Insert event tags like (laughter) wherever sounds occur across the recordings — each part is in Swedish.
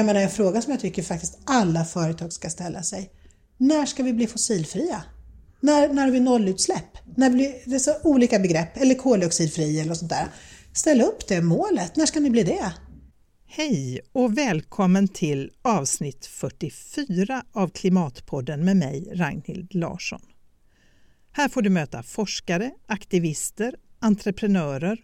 Jag menar en fråga som jag tycker faktiskt alla företag ska ställa sig. När ska vi bli fossilfria? När, när har vi nollutsläpp? När blir, det är så olika begrepp, eller koldioxidfri eller sånt där. Ställ upp det målet, när ska ni bli det? Hej och välkommen till avsnitt 44 av Klimatpodden med mig, Ragnhild Larsson. Här får du möta forskare, aktivister, entreprenörer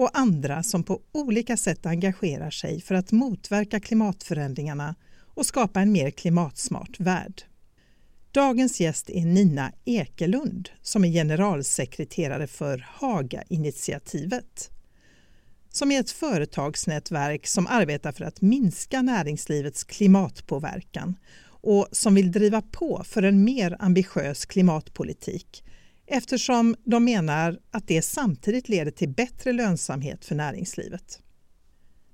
och andra som på olika sätt engagerar sig för att motverka klimatförändringarna och skapa en mer klimatsmart värld. Dagens gäst är Nina Ekelund som är generalsekreterare för Haga-initiativet som är ett företagsnätverk som arbetar för att minska näringslivets klimatpåverkan och som vill driva på för en mer ambitiös klimatpolitik eftersom de menar att det samtidigt leder till bättre lönsamhet för näringslivet.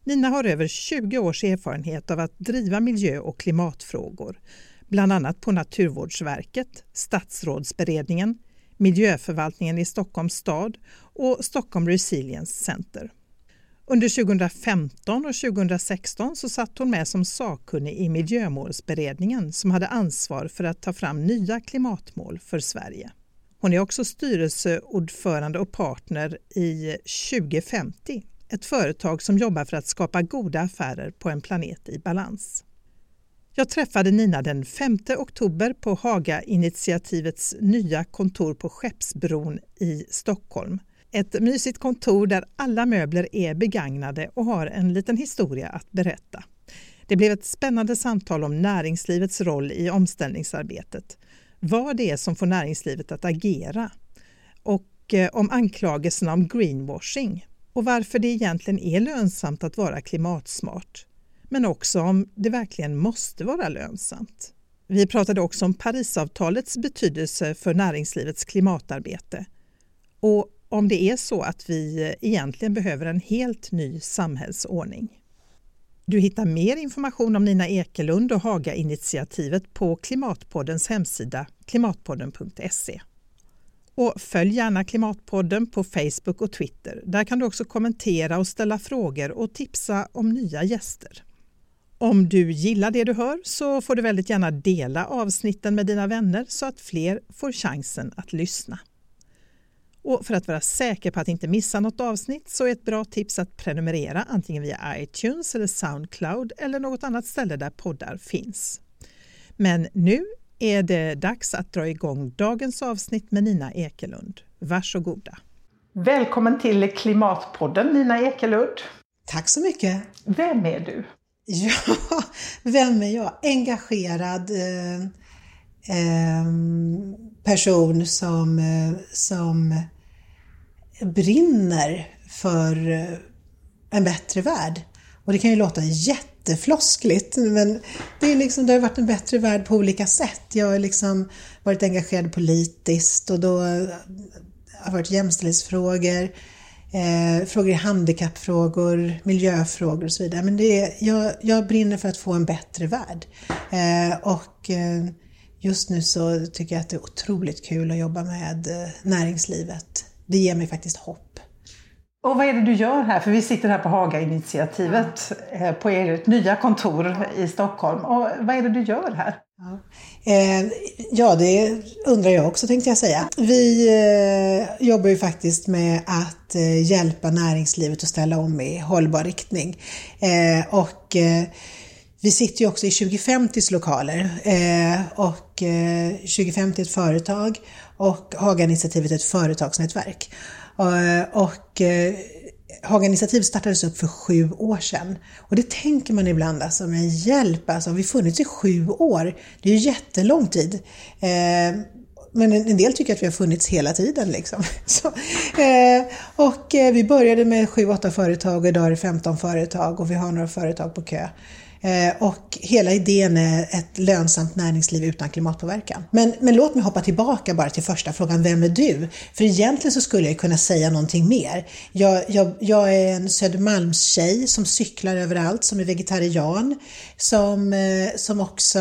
Nina har över 20 års erfarenhet av att driva miljö och klimatfrågor, bland annat på Naturvårdsverket, Statsrådsberedningen, Miljöförvaltningen i Stockholms stad och Stockholm Resilience Center. Under 2015 och 2016 så satt hon med som sakkunnig i Miljömålsberedningen som hade ansvar för att ta fram nya klimatmål för Sverige. Hon är också styrelseordförande och partner i 2050, ett företag som jobbar för att skapa goda affärer på en planet i balans. Jag träffade Nina den 5 oktober på Haga-initiativets nya kontor på Skeppsbron i Stockholm. Ett mysigt kontor där alla möbler är begagnade och har en liten historia att berätta. Det blev ett spännande samtal om näringslivets roll i omställningsarbetet vad det är som får näringslivet att agera och eh, om anklagelserna om greenwashing och varför det egentligen är lönsamt att vara klimatsmart. Men också om det verkligen måste vara lönsamt. Vi pratade också om Parisavtalets betydelse för näringslivets klimatarbete och om det är så att vi eh, egentligen behöver en helt ny samhällsordning. Du hittar mer information om Nina Ekelund och Haga-initiativet på Klimatpoddens hemsida klimatpodden.se. Och följ gärna Klimatpodden på Facebook och Twitter. Där kan du också kommentera och ställa frågor och tipsa om nya gäster. Om du gillar det du hör så får du väldigt gärna dela avsnitten med dina vänner så att fler får chansen att lyssna. Och för att vara säker på att inte missa något avsnitt så är ett bra tips att prenumerera antingen via iTunes eller Soundcloud eller något annat ställe där poddar finns. Men nu är det dags att dra igång dagens avsnitt med Nina Ekelund. Varsågoda! Välkommen till Klimatpodden Nina Ekelund. Tack så mycket! Vem är du? Ja, (laughs) vem är jag? Engagerad eh, eh, person som, eh, som brinner för eh, en bättre värld. Och det kan ju låta jättefloskligt, men det, är liksom, det har varit en bättre värld på olika sätt. Jag har liksom varit engagerad politiskt och då eh, har det varit jämställdhetsfrågor, eh, frågor i handikappfrågor, miljöfrågor och så vidare. Men det är, jag, jag brinner för att få en bättre värld. Eh, och eh, just nu så tycker jag att det är otroligt kul att jobba med eh, näringslivet det ger mig faktiskt hopp. Och vad är det du gör här? För vi sitter här på Haga-initiativet ja. Eh, på ert nya kontor i Stockholm. Och vad är det du gör här? Ja. Eh, ja, det undrar jag också tänkte jag säga. Vi eh, jobbar ju faktiskt med att eh, hjälpa näringslivet att ställa om i hållbar riktning. Och vi sitter ju också i 2050s lokaler och 2050 är ett företag och Haga-initiativet är ett företagsnätverk. Eh, och eh, Haga-initiativet startades upp för sju år sedan. Och det tänker man ibland alltså, men hjälp alltså, har vi funnits i sju år? Det är ju jättelång tid. Eh, men en del tycker att vi har funnits hela tiden. Liksom. (laughs) Så, eh, och eh, vi började med sju, åtta företag och idag är det 15 företag och vi har några företag på kö. Eh, och hela idén är ett lönsamt näringsliv utan klimatpåverkan. Men, men låt mig hoppa tillbaka bara till första frågan, vem är du? För egentligen så skulle jag kunna säga någonting mer. Jag, jag, jag är en Södermalmstjej som cyklar överallt, som är vegetarian, som, eh, som också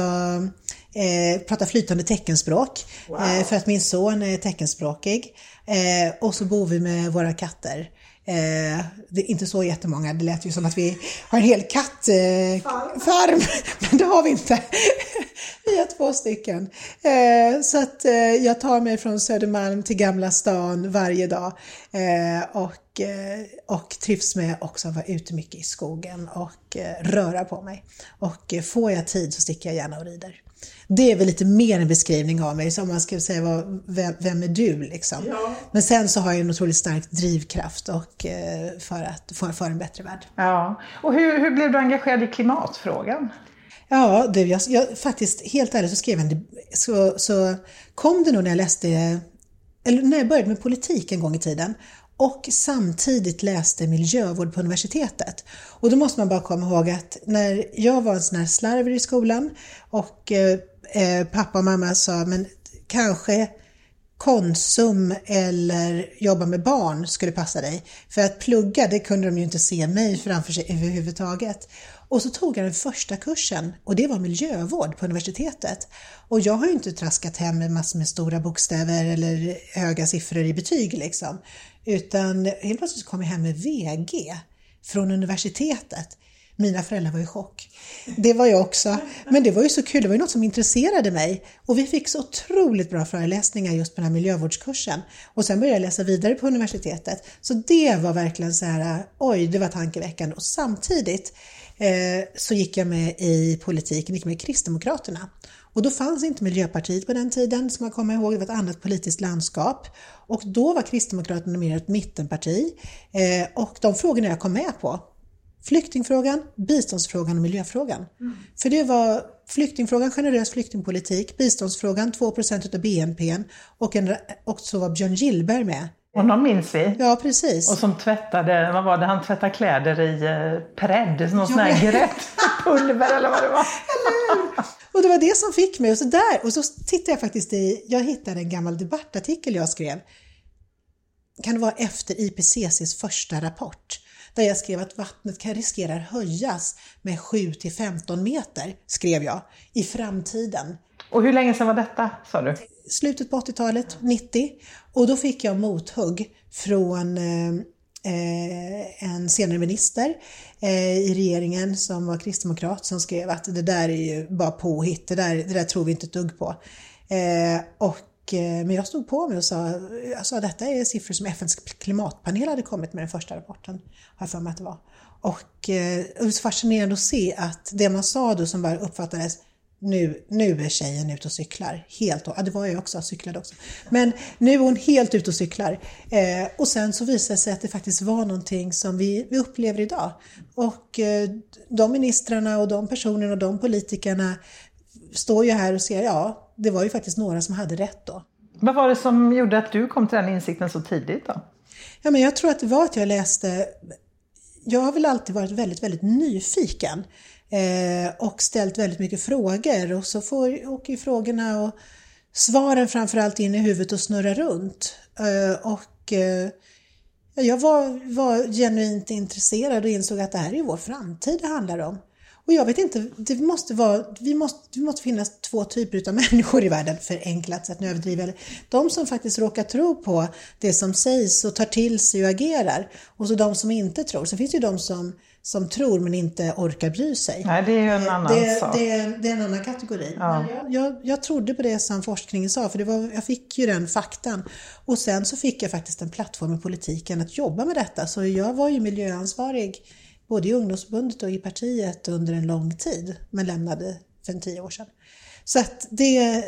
eh, pratar flytande teckenspråk wow. eh, för att min son är teckenspråkig. Eh, och så bor vi med våra katter. Eh, det är inte så jättemånga, det lät ju som att vi har en hel kattfarm, eh, (laughs) men det har vi inte. (laughs) vi har två stycken. Eh, så att eh, jag tar mig från Södermalm till Gamla stan varje dag eh, och, eh, och trivs med också att vara ute mycket i skogen och röra på mig. Och får jag tid så sticker jag gärna och rider. Det är väl lite mer en beskrivning av mig, som man skulle säga, vad, vem, vem, är du liksom? Ja. Men sen så har jag en otroligt stark drivkraft och, eh, för, att, för, för en bättre värld. Ja. Och hur, hur blev du engagerad i klimatfrågan? Ja, du, jag, jag, faktiskt helt ärligt så skrev en, så, så kom det nog när jag läste, eller när jag började med politik en gång i tiden och samtidigt läste miljövård på universitetet. Och då måste man bara komma ihåg att när jag var en sån här slarver i skolan och eh, eh, pappa och mamma sa men kanske Konsum eller jobba med barn skulle passa dig. För att plugga, det kunde de ju inte se mig framför sig överhuvudtaget. Och så tog jag den första kursen och det var miljövård på universitetet. Och jag har ju inte traskat hem med massor med stora bokstäver eller höga siffror i betyg liksom. Utan helt plötsligt kom jag hem med VG från universitetet. Mina föräldrar var i chock. Det var jag också. Men det var ju så kul, det var ju något som intresserade mig. Och vi fick så otroligt bra föreläsningar just på den här miljövårdskursen. Och sen började jag läsa vidare på universitetet. Så det var verkligen så här, oj, det var tankeväckande. Och samtidigt så gick jag med i politiken, gick med i Kristdemokraterna. Och då fanns inte Miljöpartiet på den tiden, som man kommer ihåg, det var ett annat politiskt landskap. Och då var Kristdemokraterna mer ett mittenparti. Eh, och de frågorna jag kom med på, flyktingfrågan, biståndsfrågan och miljöfrågan. Mm. För det var flyktingfrågan, generös flyktingpolitik, biståndsfrågan 2 av BNP och, en, och så var Björn Gillberg med. Honom minns vi. Ja, precis. Och som tvättade, vad var det, han tvättade kläder i eh, Pred, någon sån här grätt (laughs) pulver eller vad det var. Och det var det som fick mig. Och så där, och så tittade jag faktiskt i, jag hittade en gammal debattartikel jag skrev. Kan det vara efter IPCCs första rapport? Där jag skrev att vattnet kan riskera höjas med 7 till 15 meter, skrev jag, i framtiden. Och hur länge sedan var detta, sa du? Slutet på 80-talet, 90. Och då fick jag mothugg från eh, eh, en senare minister eh, i regeringen som var kristdemokrat som skrev att det där är ju bara påhitt, det där, det där tror vi inte ett dugg på. Eh, och eh, men jag stod på mig och sa, jag sa detta är siffror som FNs klimatpanel hade kommit med den första rapporten, har jag för mig att det var. Och eh, det var så fascinerande att se att det man sa då som bara uppfattades nu, nu är tjejen ute och cyklar. Helt, ja, det var jag också, jag cyklade också. Men nu är hon helt ute och cyklar. Eh, och sen så visade det sig att det faktiskt var någonting som vi, vi upplever idag. Och eh, de ministrarna och de personerna och de politikerna står ju här och säger ja, det var ju faktiskt några som hade rätt då. Vad var det som gjorde att du kom till den insikten så tidigt då? Ja, men jag tror att det var att jag läste jag har väl alltid varit väldigt, väldigt nyfiken Eh, och ställt väldigt mycket frågor och så får, åker ju frågorna och svaren framförallt in i huvudet och snurrar runt. Eh, och eh, jag var, var genuint intresserad och insåg att det här är vår framtid det handlar om. Och jag vet inte, det måste vara, vi måste, det måste finnas två typer av (laughs) människor i världen, förenklat sett, nu överdriver De som faktiskt råkar tro på det som sägs och tar till sig och agerar. Och så de som inte tror. Sen finns det ju de som som tror men inte orkar bry sig. Nej, det är ju en annan det, sak. Det, det, är en annan kategori. Ja. Jag, jag, jag, trodde på det som forskningen sa, för det var, jag fick ju den faktan. Och sen så fick jag faktiskt en plattform i politiken att jobba med detta. Så jag var ju miljöansvarig både i ungdomsförbundet och i partiet under en lång tid, men lämnade för en tio år sedan. Så att det,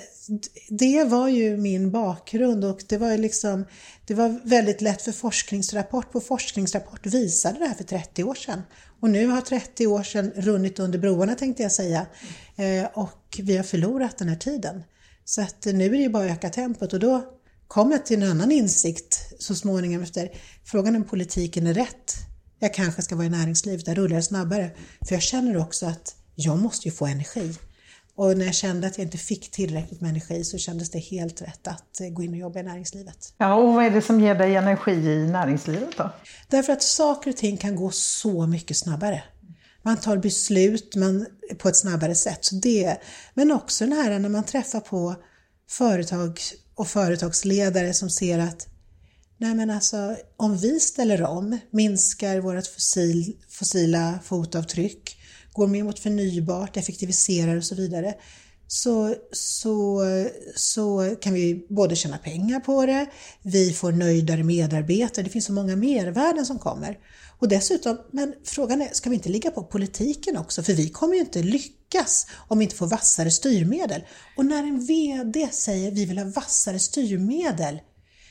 det var ju min bakgrund och det var liksom, det var väldigt lätt för forskningsrapport på forskningsrapport visade det här för 30 år sedan. Och nu har 30 år sedan runnit under broarna tänkte jag säga eh, och vi har förlorat den här tiden. Så att nu är det ju bara att öka tempot och då kom jag till en annan insikt så småningom efter frågan om politiken är rätt. Jag kanske ska vara i näringslivet, där rullar det snabbare. För jag känner också att jag måste ju få energi. Och när jag kände att jag inte fick tillräckligt med energi så kändes det helt rätt att eh, gå in och jobba i näringslivet. Ja, och vad är det som ger dig energi i näringslivet då? Därför att saker och ting kan gå så mycket snabbare. Man tar beslut man, på ett snabbare sätt. Så det, men också den här när man träffar på företag och företagsledare som ser att Nej men alltså om vi ställer om, minskar vårt fossil, fossila fotavtryck, går mer mot förnybart, effektiviserar och så vidare, så, så, så kan vi både tjäna pengar på det, vi får nöjdare medarbetare, det finns så många mervärden som kommer. Och dessutom, men frågan är, ska vi inte ligga på politiken också? För vi kommer ju inte lyckas om vi inte får vassare styrmedel. Och när en VD säger vi vill ha vassare styrmedel,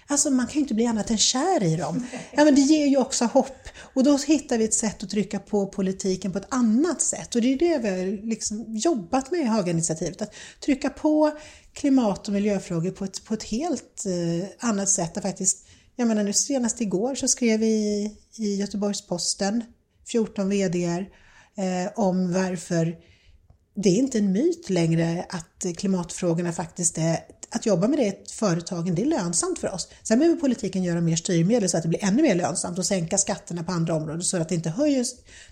Alltså man kan ju inte bli annat än kär i dem. Ja, men det ger ju också hopp. Och då hittar vi ett sätt att trycka på politiken på ett annat sätt. Och det är det vi har liksom jobbat med i Hagainitiativet. Att trycka på klimat och miljöfrågor på ett, på ett helt eh, annat sätt. Där faktiskt, jag menar nu senast igår så skrev vi i, i Göteborgs-Posten, 14 VDR, eh, om varför det är inte en myt längre att klimatfrågorna faktiskt är att jobba med det i företagen, det är lönsamt för oss. Sen behöver politiken göra mer styrmedel så att det blir ännu mer lönsamt och sänka skatterna på andra områden så att det inte höjer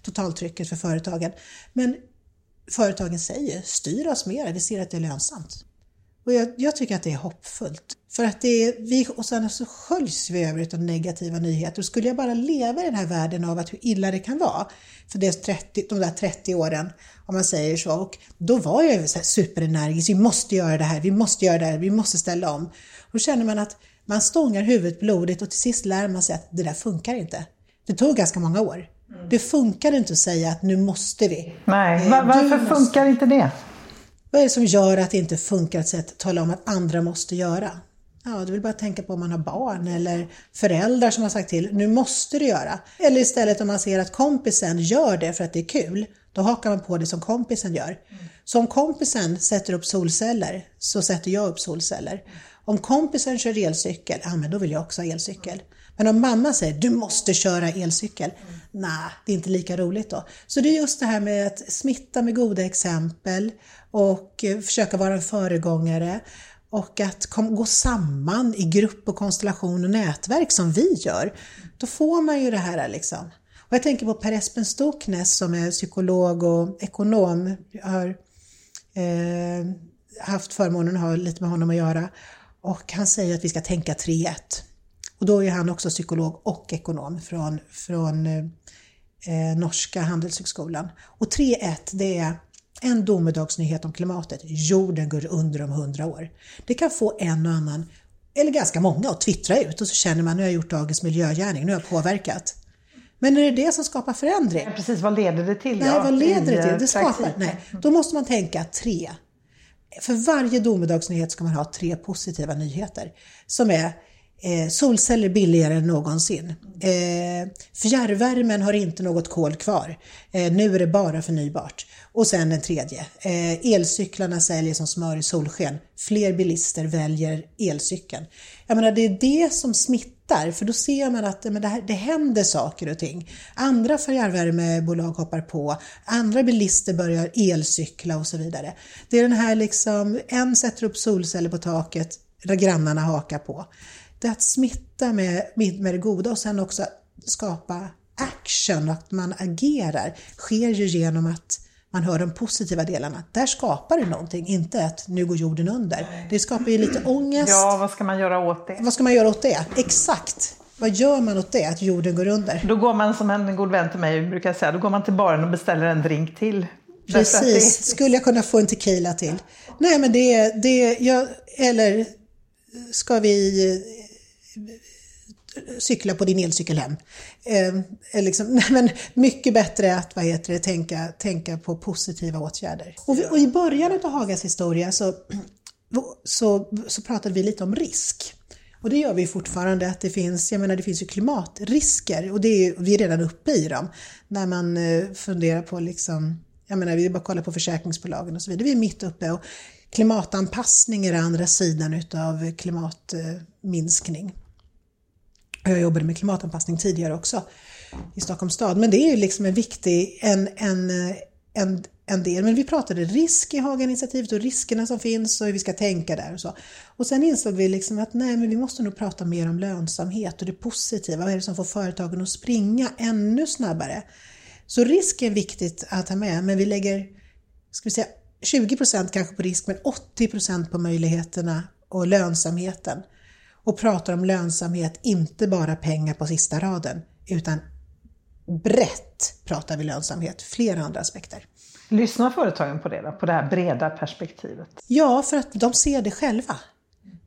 totaltrycket för företagen. Men företagen säger, styr oss mer, vi ser att det är lönsamt. Och jag, jag, tycker att det är hoppfullt. För att det är, vi, och sen så sköljs vi över av negativa nyheter. Och skulle jag bara leva i den här världen av att hur illa det kan vara, för det 30, de där 30 åren, om man säger så, och då var jag ju superenergisk, vi måste göra det här, vi måste göra det här, vi måste ställa om. Då känner man att man stångar huvudet blodigt och till sist lär man sig att det där funkar inte. Det tog ganska många år. Det funkar inte att säga att nu måste vi. Nej, Var, varför måste... funkar inte det? Vad är det som gör att det inte funkar att tala om att andra måste göra? Ja, du vill bara tänka på om man har barn eller föräldrar som har sagt till, nu måste du göra. Eller istället om man ser att kompisen gör det för att det är kul, då hakar man på det som kompisen gör. Så om kompisen sätter upp solceller, så sätter jag upp solceller. Om kompisen kör elcykel, ja men då vill jag också ha elcykel. Men om mamma säger du måste köra elcykel, mm. nej, det är inte lika roligt då. Så det är just det här med att smitta med goda exempel och eh, försöka vara en föregångare och att gå samman i grupp och konstellation och nätverk som vi gör. Då får man ju det här liksom. Och jag tänker på Per Espen Stoknes som är psykolog och ekonom. Jag har eh, haft förmånen att ha lite med honom att göra. Och han säger att vi ska tänka 3-1. Och då är han också psykolog och ekonom från, från eh, norska handelshögskolan. Och 3-1 det är en domedagsnyhet om klimatet. Jorden går under om hundra år. Det kan få en och annan, eller ganska många, att twittra ut och så känner man nu har jag gjort dagens miljögärning, nu har jag påverkat. Men är det det som skapar förändring? Precis, vad leder det till? Nej, ja, vad leder det till? Det skapar, nej, då måste man tänka tre. För varje domedagsnyhet ska man ha tre positiva nyheter som är Eh, solceller billigare än någonsin. Eh, fjärrvärmen har inte något kol kvar. Eh, nu är det bara förnybart. Och sen en tredje. Eh, elcyklarna säljer som smör i solsken. Fler bilister väljer elcykeln. Jag menar, det är det som smittar, för då ser man att men det, här, det händer saker och ting. Andra fjärrvärmebolag hoppar på, andra bilister börjar elcykla och så vidare. Det är den här liksom, en sätter upp solceller på taket, där grannarna hakar på det att smitta med, med det goda och sen också skapa action, att man agerar, sker ju genom att man hör de positiva delarna. Där skapar det någonting, inte att nu går jorden under. Det skapar ju lite ångest. Ja, vad ska man göra åt det? Vad ska man göra åt det? Exakt! Vad gör man åt det, att jorden går under? Då går man, som en god vän till mig brukar säga, då går man till baren och beställer en drink till. Precis, det... skulle jag kunna få en tequila till? Nej men det, det jag, eller ska vi cykla på din elcykel hem. Eh, liksom, (laughs) nej, men mycket bättre att vad heter det, tänka, tänka på positiva åtgärder. Och, vi, och i början av Hagas historia (clears throat) så, så, så pratade vi lite om risk. Och det gör vi fortfarande, att det finns, jag menar det finns ju klimatrisker och det är, vi är redan uppe i dem. När man eh, funderar på liksom, jag menar vi bara kollar på försäkringsbolagen och så vidare, vi är mitt uppe och klimatanpassning är den andra sidan utav klimatminskning. Jag jobbade med klimatanpassning tidigare också i Stockholms stad. Men det är ju liksom en viktig en, en, en, en del. Men vi pratade risk i Hagainitiativet och riskerna som finns och hur vi ska tänka där och så. Och sen insåg vi liksom att nej, men vi måste nog prata mer om lönsamhet och det positiva. Vad är det som får företagen att springa ännu snabbare? Så risk är viktigt att ha med, men vi lägger ska vi säga, 20% kanske på risk, men 80% på möjligheterna och lönsamheten och pratar om lönsamhet, inte bara pengar på sista raden, utan brett pratar vi lönsamhet, flera andra aspekter. Lyssnar företagen på det då, på det här breda perspektivet? Ja, för att de ser det själva.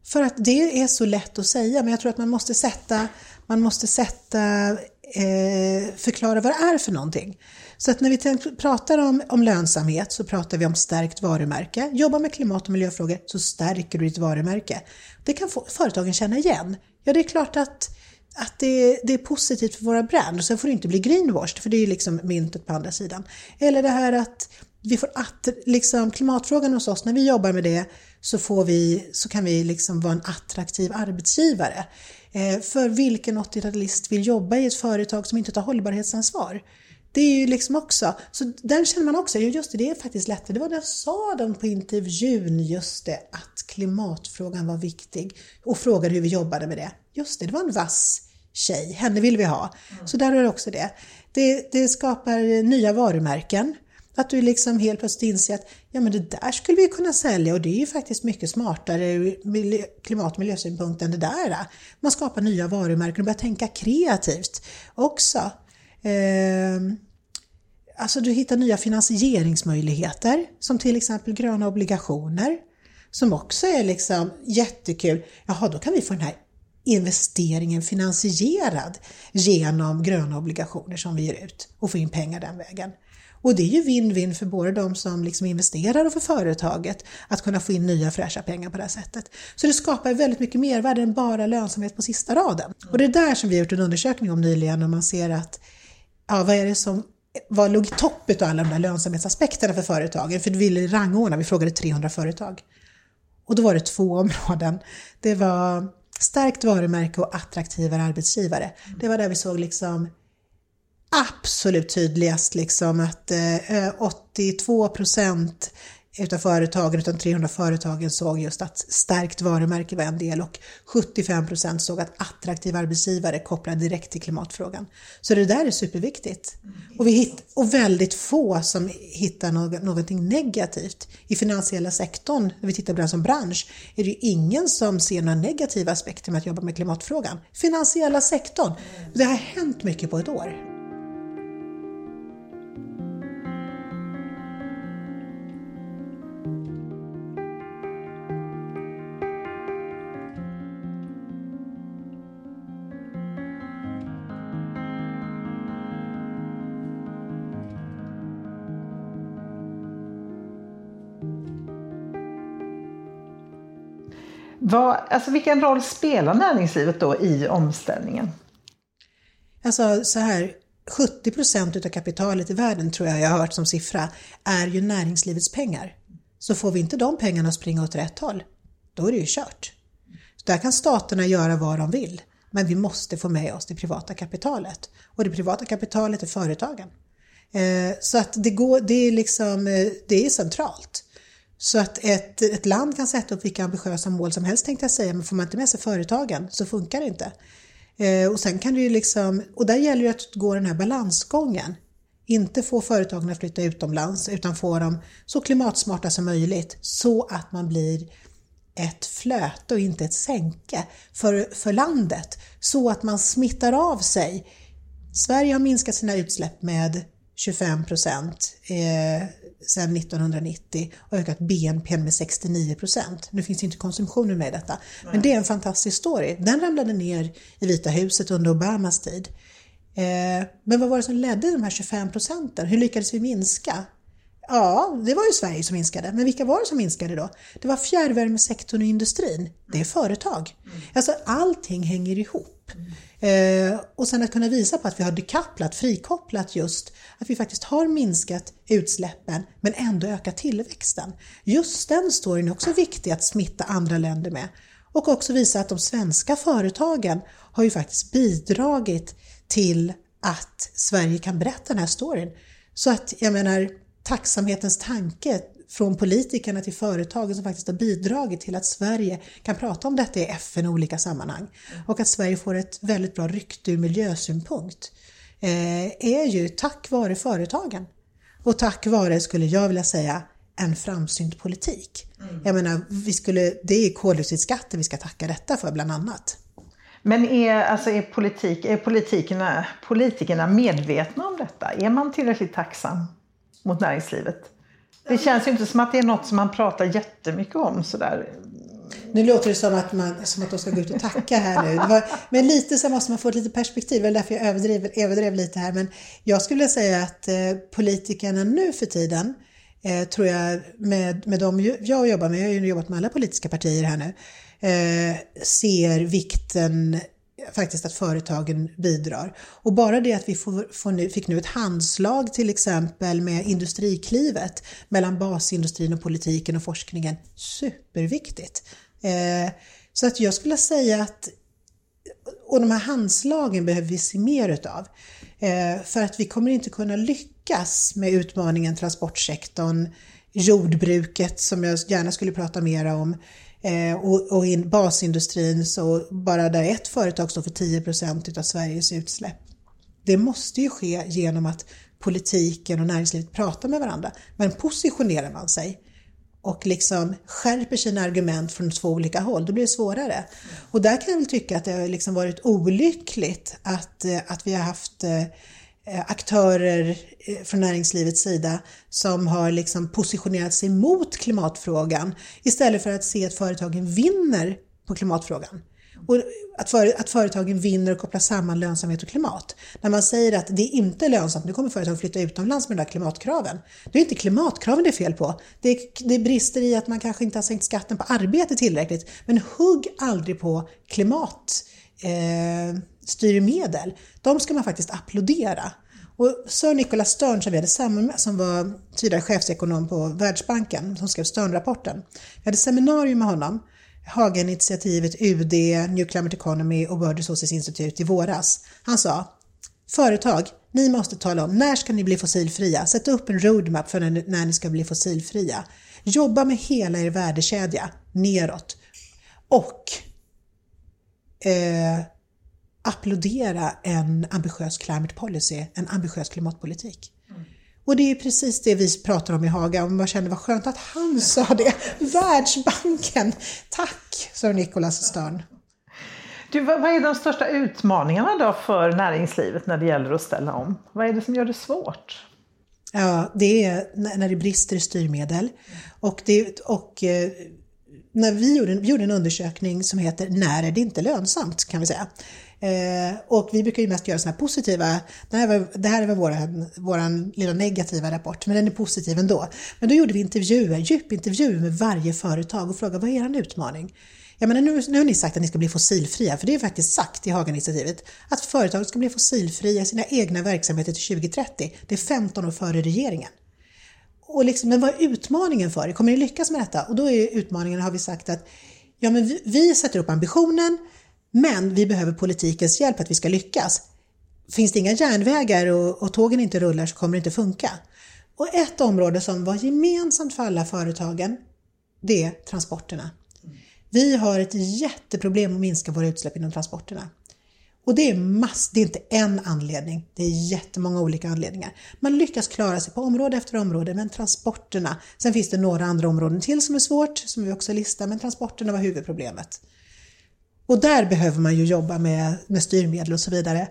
För att det är så lätt att säga, men jag tror att man måste sätta, man måste sätta eh, förklara vad det är för någonting. Så att när vi pratar om, om lönsamhet så pratar vi om stärkt varumärke. Jobba med klimat och miljöfrågor så stärker du ditt varumärke. Det kan få, företagen känna igen. Ja, det är klart att, att det, det är positivt för våra brand. Sen får det inte bli greenwashed, för det är ju liksom myntet på andra sidan. Eller det här att vi får att, liksom, klimatfrågan hos oss, när vi jobbar med det så, får vi, så kan vi liksom vara en attraktiv arbetsgivare. Eh, för vilken 80-talist vill jobba i ett företag som inte tar hållbarhetsansvar? Det är ju liksom också, så den känner man också, just det, det är faktiskt lättare. Det var det sa de på intervjun, just det, att klimatfrågan var viktig och frågade hur vi jobbade med det. Just det, det var en vass tjej, henne vill vi ha. Så där är det också det. Det, det skapar nya varumärken. Att du liksom helt plötsligt inser att ja, men det där skulle vi kunna sälja och det är ju faktiskt mycket smartare ur klimat och miljösynpunkt än det där. Man skapar nya varumärken och börjar tänka kreativt också. Eh, alltså du hittar nya finansieringsmöjligheter som till exempel gröna obligationer som också är liksom jättekul. Jaha, då kan vi få den här investeringen finansierad genom gröna obligationer som vi ger ut och få in pengar den vägen. Och det är ju win-win för både de som liksom investerar och för företaget att kunna få in nya fräscha pengar på det här sättet. Så det skapar väldigt mycket mervärde än bara lönsamhet på sista raden. Och det är där som vi har gjort en undersökning om nyligen och man ser att ja, vad är det som vad låg i topp av alla de där lönsamhetsaspekterna för företagen? För vi ville rangordna, vi frågade 300 företag. Och då var det två områden. Det var stärkt varumärke och attraktivare arbetsgivare. Det var där vi såg liksom absolut tydligast liksom att eh, 82 procent utav företagen, utan 300 företagen såg just att stärkt varumärke var en del och 75 procent såg att attraktiva arbetsgivare kopplade direkt till klimatfrågan. Så det där är superviktigt. Och, vi hitt, och väldigt få som hittar något, någonting negativt. I finansiella sektorn, när vi tittar på den som bransch, är det ju ingen som ser några negativa aspekter med att jobba med klimatfrågan. Finansiella sektorn, det har hänt mycket på ett år. Vad, alltså vilken roll spelar näringslivet då i omställningen? Alltså så här, 70 procent av kapitalet i världen tror jag jag har hört som siffra är ju näringslivets pengar. Så får vi inte de pengarna att springa åt rätt håll, då är det ju kört. Så där kan staterna göra vad de vill, men vi måste få med oss det privata kapitalet. Och det privata kapitalet är företagen. Eh, så att det, går, det, är liksom, eh, det är centralt. Så att ett, ett land kan sätta upp vilka ambitiösa mål som helst tänkte jag säga, men får man inte med sig företagen så funkar det inte. Eh, och sen kan det ju liksom, och där gäller det att gå den här balansgången. Inte få företagen att flytta utomlands utan få dem så klimatsmarta som möjligt så att man blir ett flöte och inte ett sänke för, för landet så att man smittar av sig. Sverige har minskat sina utsläpp med 25 procent eh, sedan 1990 och ökat BNP med 69 procent. Nu finns inte konsumtionen med i detta, Nej. men det är en fantastisk story. Den ramlade ner i Vita huset under Obamas tid. Eh, men vad var det som ledde de här 25 procenten? Hur lyckades vi minska? Ja, det var ju Sverige som minskade. Men vilka var det som minskade då? Det var fjärrvärmesektorn och industrin. Det är företag. Mm. Alltså allting hänger ihop. Eh, och sen att kunna visa på att vi har dekopplat, frikopplat just, att vi faktiskt har minskat utsläppen men ändå ökat tillväxten. Just den storyn är också viktig att smitta andra länder med. Och också visa att de svenska företagen har ju faktiskt bidragit till att Sverige kan berätta den här storyn. Så att jag menar, tacksamhetens tanke från politikerna till företagen som faktiskt har bidragit till att Sverige kan prata om detta i FN i olika sammanhang och att Sverige får ett väldigt bra rykte ur miljösynpunkt eh, är ju tack vare företagen. Och tack vare, skulle jag vilja säga, en framsynt politik. Mm. Jag menar, vi skulle, det är koldioxidskatten vi ska tacka detta för bland annat. Men är, alltså är, politik, är politikerna, politikerna medvetna om detta? Är man tillräckligt tacksam mot näringslivet? Det känns ju inte som att det är något som man pratar jättemycket om sådär. Nu låter det som att, man, som att de ska gå ut och tacka här nu. Var, men lite så måste man få ett lite perspektiv, det är därför jag överdrev, överdrev lite här. Men jag skulle säga att eh, politikerna nu för tiden, eh, tror jag, med, med de jag jobbar med, jag har ju jobbat med alla politiska partier här nu, eh, ser vikten faktiskt att företagen bidrar. Och bara det att vi får, får nu, fick nu ett handslag till exempel med Industriklivet mellan basindustrin och politiken och forskningen, superviktigt. Eh, så att jag skulle säga att, och de här handslagen behöver vi se mer utav. Eh, för att vi kommer inte kunna lyckas med utmaningen transportsektorn, jordbruket som jag gärna skulle prata mer om, Eh, och, och i basindustrin så bara där ett företag står för 10 procent av Sveriges utsläpp. Det måste ju ske genom att politiken och näringslivet pratar med varandra. Men positionerar man sig och liksom skärper sina argument från två olika håll, då blir det svårare. Och där kan jag väl tycka att det har liksom varit olyckligt att, eh, att vi har haft Eh, Eh, aktörer eh, från näringslivets sida som har liksom positionerat sig mot klimatfrågan istället för att se att företagen vinner på klimatfrågan. Och att, för, att företagen vinner och kopplar samman lönsamhet och klimat. När man säger att det är inte lönsamt, nu kommer företag flytta utomlands med de där klimatkraven. Det är inte klimatkraven det är fel på. Det, är, det brister i att man kanske inte har sänkt skatten på arbete tillräckligt. Men hugg aldrig på klimat eh, styrmedel, de ska man faktiskt applådera. Och Sir Nicholas Stern som vi hade som var tidigare chefsekonom på Världsbanken, som skrev Stern-rapporten. Vi hade seminarium med honom, Haga-initiativet, UD, New Climate Economy och World Resources Institute i våras. Han sa Företag, ni måste tala om när ska ni bli fossilfria? Sätt upp en roadmap för när, när ni ska bli fossilfria. Jobba med hela er värdekedja neråt. Och eh, applådera en ambitiös climate policy, en ambitiös klimatpolitik. Mm. Och det är precis det vi pratar om i Haga och man känner vad skönt att han sa det. Världsbanken! Tack, Sir Nicholas Stern. Du, vad är de största utmaningarna då för näringslivet när det gäller att ställa om? Vad är det som gör det svårt? Ja, det är när det brister i styrmedel. Och, det, och eh, när vi gjorde, vi gjorde en undersökning som heter När är det inte lönsamt? kan vi säga. Eh, och vi brukar ju mest göra sådana här positiva, det här, var, det här är väl våran, våran lilla negativa rapport, men den är positiv ändå. Men då gjorde vi intervjuer, djupintervjuer med varje företag och frågade vad är er utmaning? Jag menar, nu, nu har ni sagt att ni ska bli fossilfria, för det är faktiskt sagt i Haga-initiativet att företag ska bli fossilfria i sina egna verksamheter till 2030. Det är 15 år före regeringen. Och liksom, men vad är utmaningen för er? Kommer ni lyckas med detta? Och då är utmaningen, har vi sagt att ja, men vi, vi sätter upp ambitionen, men vi behöver politikens hjälp att vi ska lyckas. Finns det inga järnvägar och, och tågen inte rullar så kommer det inte funka. Och ett område som var gemensamt för alla företagen, det är transporterna. Vi har ett jätteproblem att minska våra utsläpp inom transporterna. Och det är, mass, det är inte en anledning, det är jättemånga olika anledningar. Man lyckas klara sig på område efter område, men transporterna, sen finns det några andra områden till som är svårt, som vi också listar, men transporterna var huvudproblemet. Och där behöver man ju jobba med, med styrmedel och så vidare.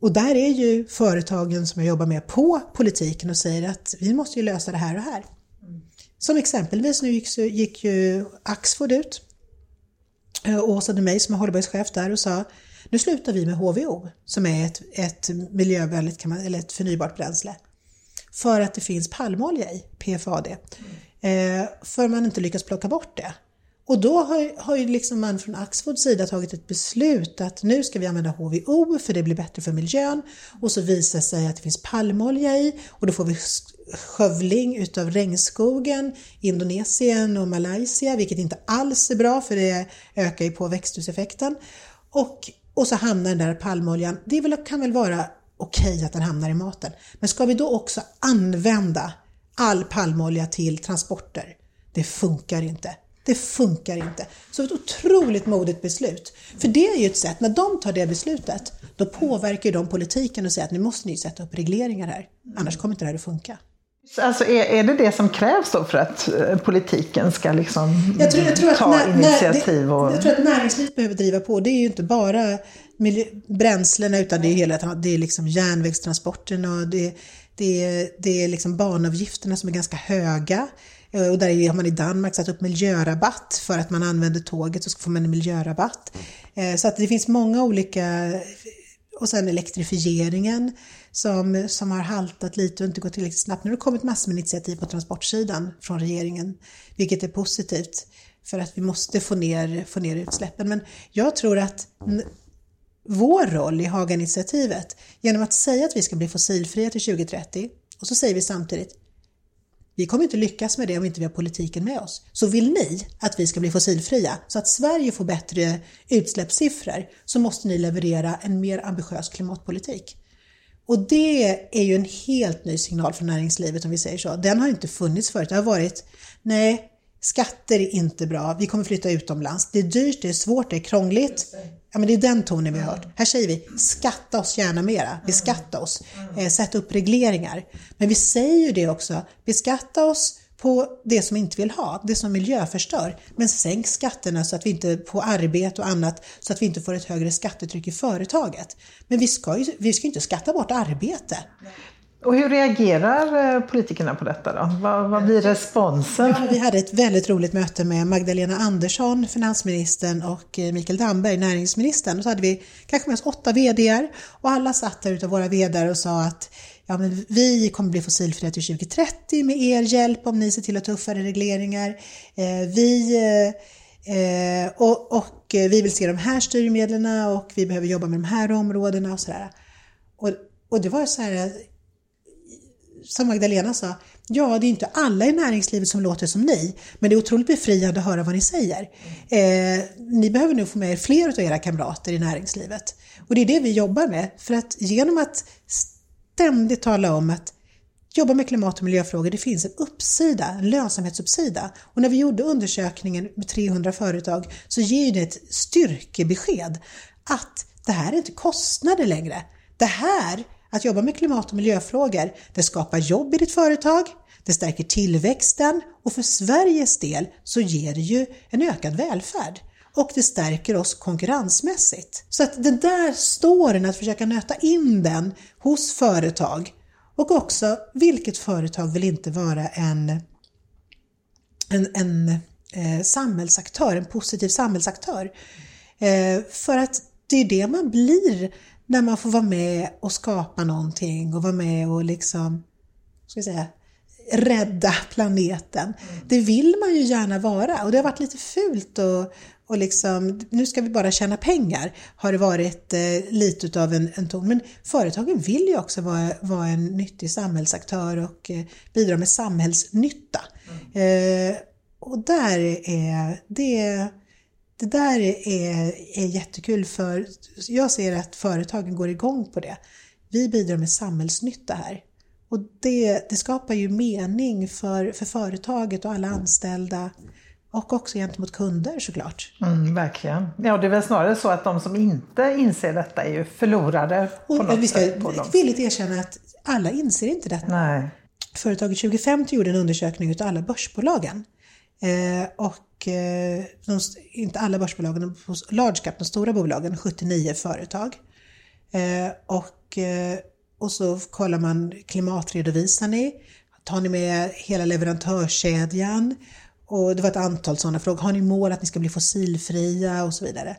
Och där är ju företagen som jag jobbar med på politiken och säger att vi måste ju lösa det här och här. Som exempelvis nu gick, gick ju Axfood ut och Åsa mig som är hållbarhetschef där och sa nu slutar vi med HVO som är ett, ett miljövänligt kan man, eller ett förnybart bränsle. För att det finns palmolja i, PFAD. Mm. Eh, för man inte lyckas plocka bort det. Och då har, har ju liksom man från Axfords sida tagit ett beslut att nu ska vi använda HVO för det blir bättre för miljön och så visar det sig att det finns palmolja i och då får vi skövling utav regnskogen i Indonesien och Malaysia vilket inte alls är bra för det ökar ju på växthuseffekten. Och, och så hamnar den där palmoljan, det väl, kan väl vara okej okay att den hamnar i maten. Men ska vi då också använda all palmolja till transporter? Det funkar inte. Det funkar inte. Så ett otroligt modigt beslut. För det är ju ett sätt, när de tar det beslutet, då påverkar de politiken och säger att nu måste ni sätta upp regleringar här. Annars kommer inte det här att funka. Alltså är, är det det som krävs då för att eh, politiken ska liksom jag tror, jag tror ta när, initiativ? Och... Jag tror att näringslivet behöver driva på. Det är ju inte bara miljö, bränslena utan det är hela det är liksom järnvägstransporterna och det, det, är, det är liksom banavgifterna som är ganska höga. Eh, och där har man i Danmark satt upp miljörabatt för att man använder tåget så får man en miljörabatt. Eh, så att det finns många olika, och sen elektrifieringen som, som har haltat lite och inte gått tillräckligt snabbt. Nu har det kommit massor med initiativ på transportsidan från regeringen, vilket är positivt för att vi måste få ner, få ner utsläppen. Men jag tror att vår roll i Haga-initiativet, genom att säga att vi ska bli fossilfria till 2030 och så säger vi samtidigt vi kommer inte lyckas med det om inte vi har politiken med oss. Så vill ni att vi ska bli fossilfria så att Sverige får bättre utsläppssiffror så måste ni leverera en mer ambitiös klimatpolitik. Och det är ju en helt ny signal från näringslivet om vi säger så. Den har inte funnits förut. Det har varit, nej, skatter är inte bra, vi kommer flytta utomlands, det är dyrt, det är svårt, det är krångligt. Ja, men det är den tonen vi har hört. Här säger vi, skatta oss gärna mera, beskatta oss, eh, sätt upp regleringar. Men vi säger ju det också, beskatta oss på det som vi inte vill ha, det som miljöförstör. Men sänk skatterna så att vi inte på arbete och annat så att vi inte får ett högre skattetryck i företaget. Men vi ska ju vi ska inte skatta bort arbete. Och hur reagerar eh, politikerna på detta då? Vad, vad blir responsen? Ja, vi hade ett väldigt roligt möte med Magdalena Andersson, finansministern och eh, Mikael Damberg, näringsministern. Och så hade vi kanske med oss åtta VDR och alla satt där utav våra VDR och sa att ja, men vi kommer bli fossilfria till 2030 med er hjälp om ni ser till att tuffare regleringar. Eh, vi, eh, och, och vi vill se de här styrmedlen och vi behöver jobba med de här områdena och sådär. Och, och det var så här som Magdalena sa, ja det är inte alla i näringslivet som låter som ni, men det är otroligt befriande att höra vad ni säger. Eh, ni behöver nog få med er fler av era kamrater i näringslivet. Och det är det vi jobbar med, för att genom att ständigt tala om att jobba med klimat och miljöfrågor, det finns en uppsida, en lönsamhetsuppsida. Och när vi gjorde undersökningen med 300 företag så ger det ett styrkebesked att det här är inte kostnader längre. Det här att jobba med klimat och miljöfrågor, det skapar jobb i ditt företag, det stärker tillväxten och för Sveriges del så ger det ju en ökad välfärd och det stärker oss konkurrensmässigt. Så att den där storyn, att försöka nöta in den hos företag och också vilket företag vill inte vara en, en, en eh, samhällsaktör, en positiv samhällsaktör. Eh, för att det är det man blir när man får vara med och skapa någonting och vara med och liksom, ska jag säga, rädda planeten. Mm. Det vill man ju gärna vara och det har varit lite fult och, och liksom, nu ska vi bara tjäna pengar, har det varit eh, lite utav en, en ton. Men företagen vill ju också vara, vara en nyttig samhällsaktör och eh, bidra med samhällsnytta. Mm. Eh, och där är det det där är, är jättekul för jag ser att företagen går igång på det. Vi bidrar med samhällsnytta här. Och det, det skapar ju mening för, för företaget och alla anställda och också gentemot kunder såklart. Mm, verkligen. Ja, det är väl snarare så att de som inte inser detta är ju förlorade. På och något vi ska sätt villigt erkänna att alla inser inte detta. Nej. Företaget 2050 gjorde en undersökning av alla börsbolagen. Eh, och Eh, de, inte alla börsbolagen, large cap, de stora bolagen, 79 företag. Eh, och, eh, och så kollar man klimatredovisar ni? Tar ni med hela leverantörskedjan? Och det var ett antal sådana frågor. Har ni mål att ni ska bli fossilfria och så vidare?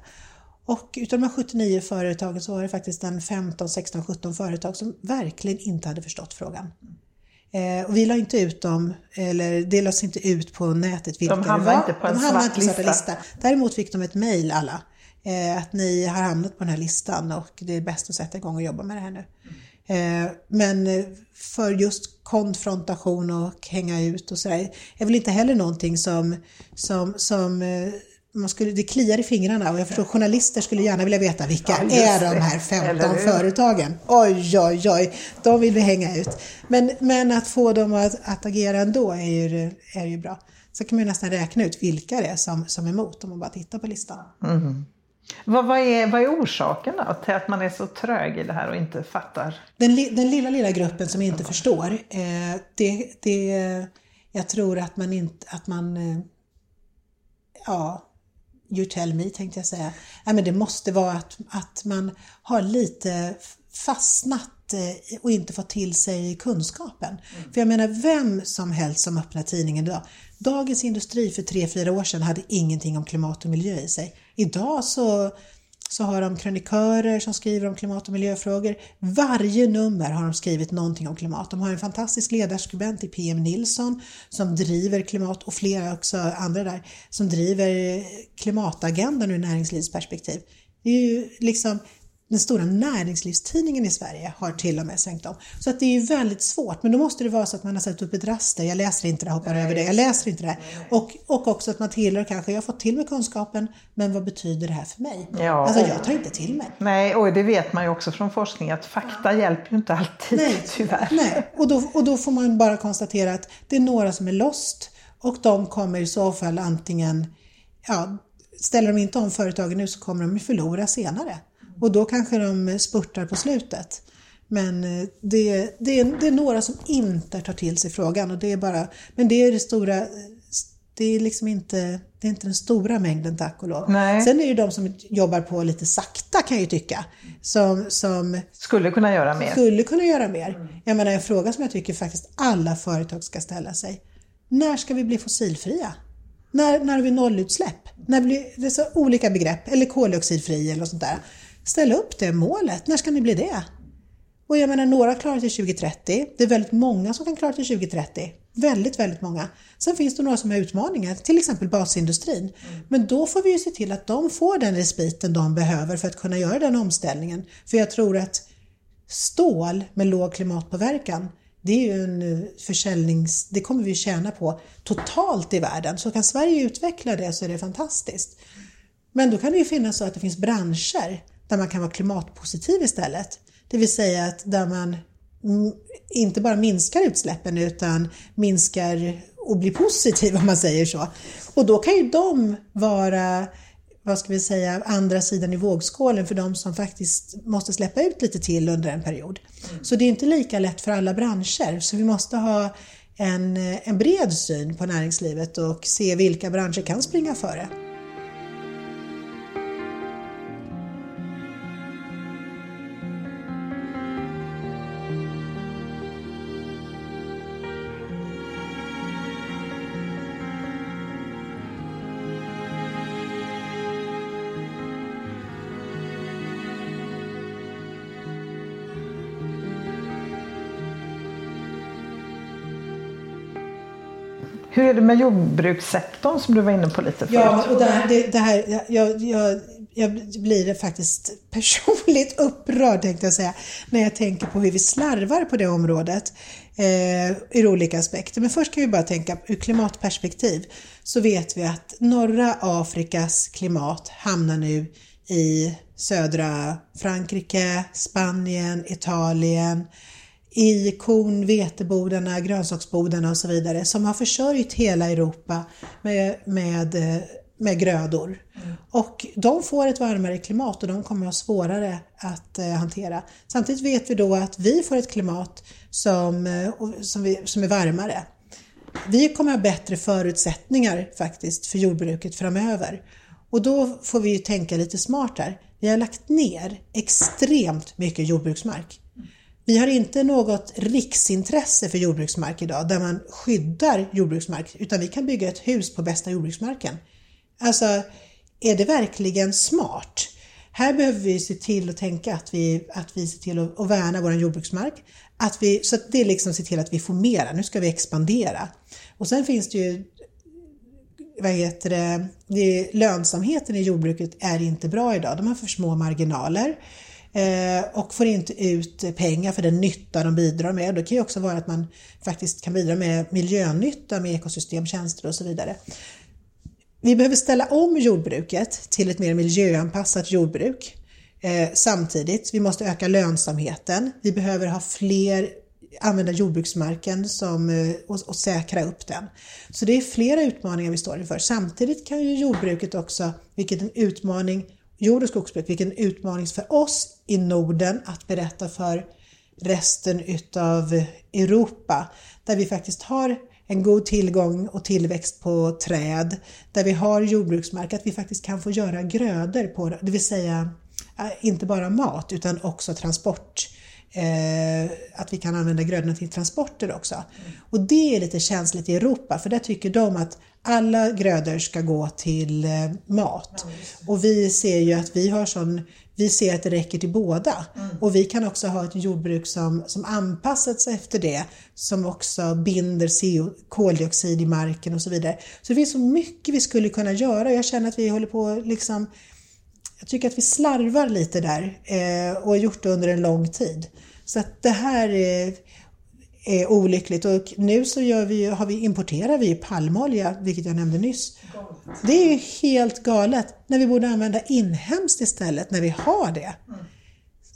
Och utav de här 79 företagen så var det faktiskt en 15, 16, 17 företag som verkligen inte hade förstått frågan. Eh, och vi la inte ut dem, eller det lades inte ut på nätet vilka de det var. De hamnade inte på en svart lista. Däremot fick de ett mejl alla, eh, att ni har hamnat på den här listan och det är bäst att sätta igång och jobba med det här nu. Eh, men för just konfrontation och hänga ut och sådär är väl inte heller någonting som, som, som eh, man skulle, det kliar i fingrarna och jag förstår journalister skulle gärna vilja veta vilka ja, är de här 15 företagen. Oj, oj, oj, de vill vi hänga ut. Men, men att få dem att, att agera ändå är ju, är ju bra. Så kan man nästan räkna ut vilka det är som, som är emot om man bara tittar på listan. Mm. Vad, vad, är, vad är orsaken då till att man är så trög i det här och inte fattar? Den, den lilla, lilla gruppen som inte förstår, eh, det, det, jag tror att man inte, att man, eh, ja, you tell me tänkte jag säga. Ja, men det måste vara att, att man har lite fastnat eh, och inte fått till sig kunskapen. Mm. För jag menar, vem som helst som öppnar tidningen idag. Dagens Industri för tre fyra år sedan hade ingenting om klimat och miljö i sig. Idag så så har de krönikörer som skriver om klimat och miljöfrågor. Varje nummer har de skrivit någonting om klimat. De har en fantastisk ledarskribent i PM Nilsson som driver klimat och flera också andra där som driver klimatagendan ur näringslivsperspektiv. Det är ju liksom den stora näringslivstidningen i Sverige har till och med svängt om. Så att det är ju väldigt svårt, men då måste det vara så att man har satt upp ett raster, jag läser inte det, hoppar Nej. över det, jag läser inte det. Och, och också att man tillhör kanske, jag har fått till mig kunskapen, men vad betyder det här för mig? Ja, alltså jag tar inte till mig. Nej, och det vet man ju också från forskning att fakta hjälper ju inte alltid, Nej. tyvärr. Nej, och då, och då får man bara konstatera att det är några som är lost och de kommer i så fall antingen, ja, ställer de inte om företagen nu så kommer de förlora senare. Och då kanske de spurtar på slutet. Men eh, det, det, är, det är några som inte tar till sig frågan och det är bara, men det är det stora, det är liksom inte, det är inte den stora mängden tack och lov. Nej. Sen är det ju de som jobbar på lite sakta kan jag ju tycka. Som, som skulle kunna göra mer. Skulle kunna göra mer. Jag menar en fråga som jag tycker faktiskt alla företag ska ställa sig. När ska vi bli fossilfria? När, när har vi nollutsläpp? När blir det så olika begrepp, eller koldioxidfri eller sånt där. Ställ upp det målet. När ska ni bli det? Och jag menar, några klarar till 2030. Det är väldigt många som kan klara till 2030. Väldigt, väldigt många. Sen finns det några som har utmaningar, till exempel basindustrin. Mm. Men då får vi ju se till att de får den respiten de behöver för att kunna göra den omställningen. För jag tror att stål med låg klimatpåverkan, det är ju en eh, försäljnings... Det kommer vi tjäna på totalt i världen. Så kan Sverige utveckla det så är det fantastiskt. Men då kan det ju finnas så att det finns branscher där man kan vara klimatpositiv istället. Det vill säga att där man inte bara minskar utsläppen utan minskar och blir positiv om man säger så. Och då kan ju de vara vad ska vi säga, andra sidan i vågskålen för de som faktiskt måste släppa ut lite till under en period. Så det är inte lika lätt för alla branscher, så vi måste ha en, en bred syn på näringslivet och se vilka branscher kan springa före. Hur är det med jordbrukssektorn som du var inne på lite förut? Ja, och det, det, det här, jag, jag, jag blir faktiskt personligt (laughs) upprörd tänkte jag säga, när jag tänker på hur vi slarvar på det området eh, ur olika aspekter. Men först kan vi bara tänka ur klimatperspektiv så vet vi att norra Afrikas klimat hamnar nu i södra Frankrike, Spanien, Italien, i korn, vetebodarna, grönsaksbodarna och så vidare som har försörjt hela Europa med, med, med grödor. Mm. Och de får ett varmare klimat och de kommer att ha svårare att eh, hantera. Samtidigt vet vi då att vi får ett klimat som, eh, som, vi, som är varmare. Vi kommer att ha bättre förutsättningar faktiskt för jordbruket framöver. Och då får vi ju tänka lite smart här. Vi har lagt ner extremt mycket jordbruksmark. Vi har inte något riksintresse för jordbruksmark idag där man skyddar jordbruksmark utan vi kan bygga ett hus på bästa jordbruksmarken. Alltså, är det verkligen smart? Här behöver vi se till att tänka att vi, att vi ser till att, att värna vår jordbruksmark. Att vi, så att det liksom ser till att vi får mera. Nu ska vi expandera. Och sen finns det ju vad heter det, det, lönsamheten i jordbruket är inte bra idag. De har för små marginaler. Eh, och får inte ut pengar för den nytta de bidrar med. Det kan ju också vara att man faktiskt kan bidra med miljönytta med ekosystemtjänster och så vidare. Vi behöver ställa om jordbruket till ett mer miljöanpassat jordbruk. Eh, samtidigt, vi måste öka lönsamheten. Vi behöver ha fler använda jordbruksmarken som, eh, och, och, säkra upp den. Så det är flera utmaningar vi står inför. Samtidigt kan ju jordbruket också, vilket är en utmaning jord och skogsbruk, vilken utmaning för oss i Norden att berätta för resten utav Europa, där vi faktiskt har en god tillgång och tillväxt på träd, där vi har jordbruksmark, att vi faktiskt kan få göra grödor på det, det vill säga eh, inte bara mat utan också transport. Eh, att vi kan använda grödorna till transporter också. Och det är lite känsligt i Europa för där tycker de att alla grödor ska gå till eh, mat. Och vi ser ju att vi har sån vi ser att det räcker till båda. Mm. Och vi kan också ha ett jordbruk som, som anpassat sig efter det, som också binder CO, koldioxid i marken och så vidare. Så det finns så mycket vi skulle kunna göra jag känner att vi håller på liksom jag tycker att vi slarvar lite där eh, och har gjort det under en lång tid. Så att det här är, är olyckligt och nu så gör vi, har vi, importerar vi palmolja, vilket jag nämnde nyss. Det är ju helt galet när vi borde använda inhemskt istället när vi har det.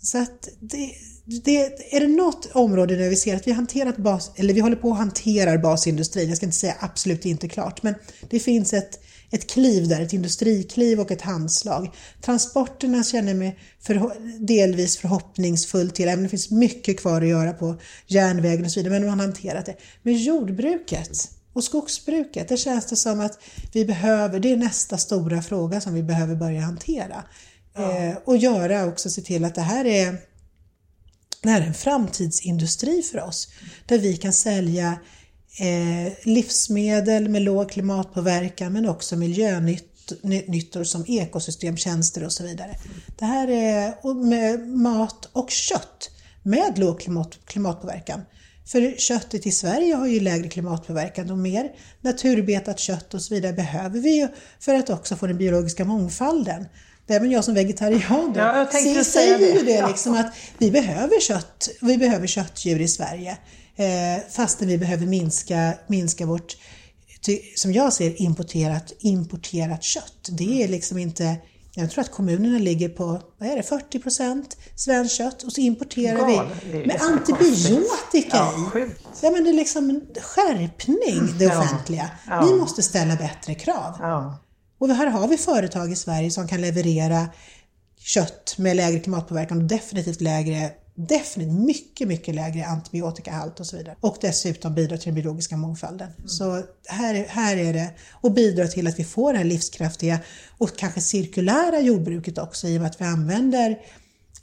Så att det, det, är det något område där vi ser att vi hanterat bas, eller vi håller på att hantera basindustrin, jag ska inte säga absolut inte klart, men det finns ett ett kliv där, ett industrikliv och ett handslag. Transporterna känner jag mig för, delvis förhoppningsfull till, även om det finns mycket kvar att göra på järnvägen och så vidare, men man har hanterat det. Men jordbruket och skogsbruket, det känns det som att vi behöver, det är nästa stora fråga som vi behöver börja hantera. Ja. Eh, och göra också, se till att det här är det här är en framtidsindustri för oss, där vi kan sälja eh, livsmedel med låg klimatpåverkan men också miljönyttor som ekosystemtjänster och så vidare. Det här är med mat och kött med låg klimat, klimatpåverkan. För köttet i Sverige har ju lägre klimatpåverkan och mer naturbetat kött och så vidare behöver vi ju för att också få den biologiska mångfalden. Även jag som vegetarian då, ja, säger ju det liksom att vi behöver kött, vi behöver köttdjur i Sverige. Eh, fastän vi behöver minska, minska vårt, som jag ser importerat, importerat kött. Det är liksom inte jag tror att kommunerna ligger på vad är det, 40 procent svenskt kött och så importerar Gal, vi med antibiotika ja. Ja, men det är liksom en skärpning, det offentliga. Ja. Vi måste ställa bättre krav. Ja. Och här har vi företag i Sverige som kan leverera kött med lägre klimatpåverkan och definitivt lägre definitivt mycket, mycket lägre antibiotikahalt och så vidare. Och dessutom bidrar till den biologiska mångfalden. Mm. Så här, här är det, och bidrar till att vi får det här livskraftiga och kanske cirkulära jordbruket också i och med att vi använder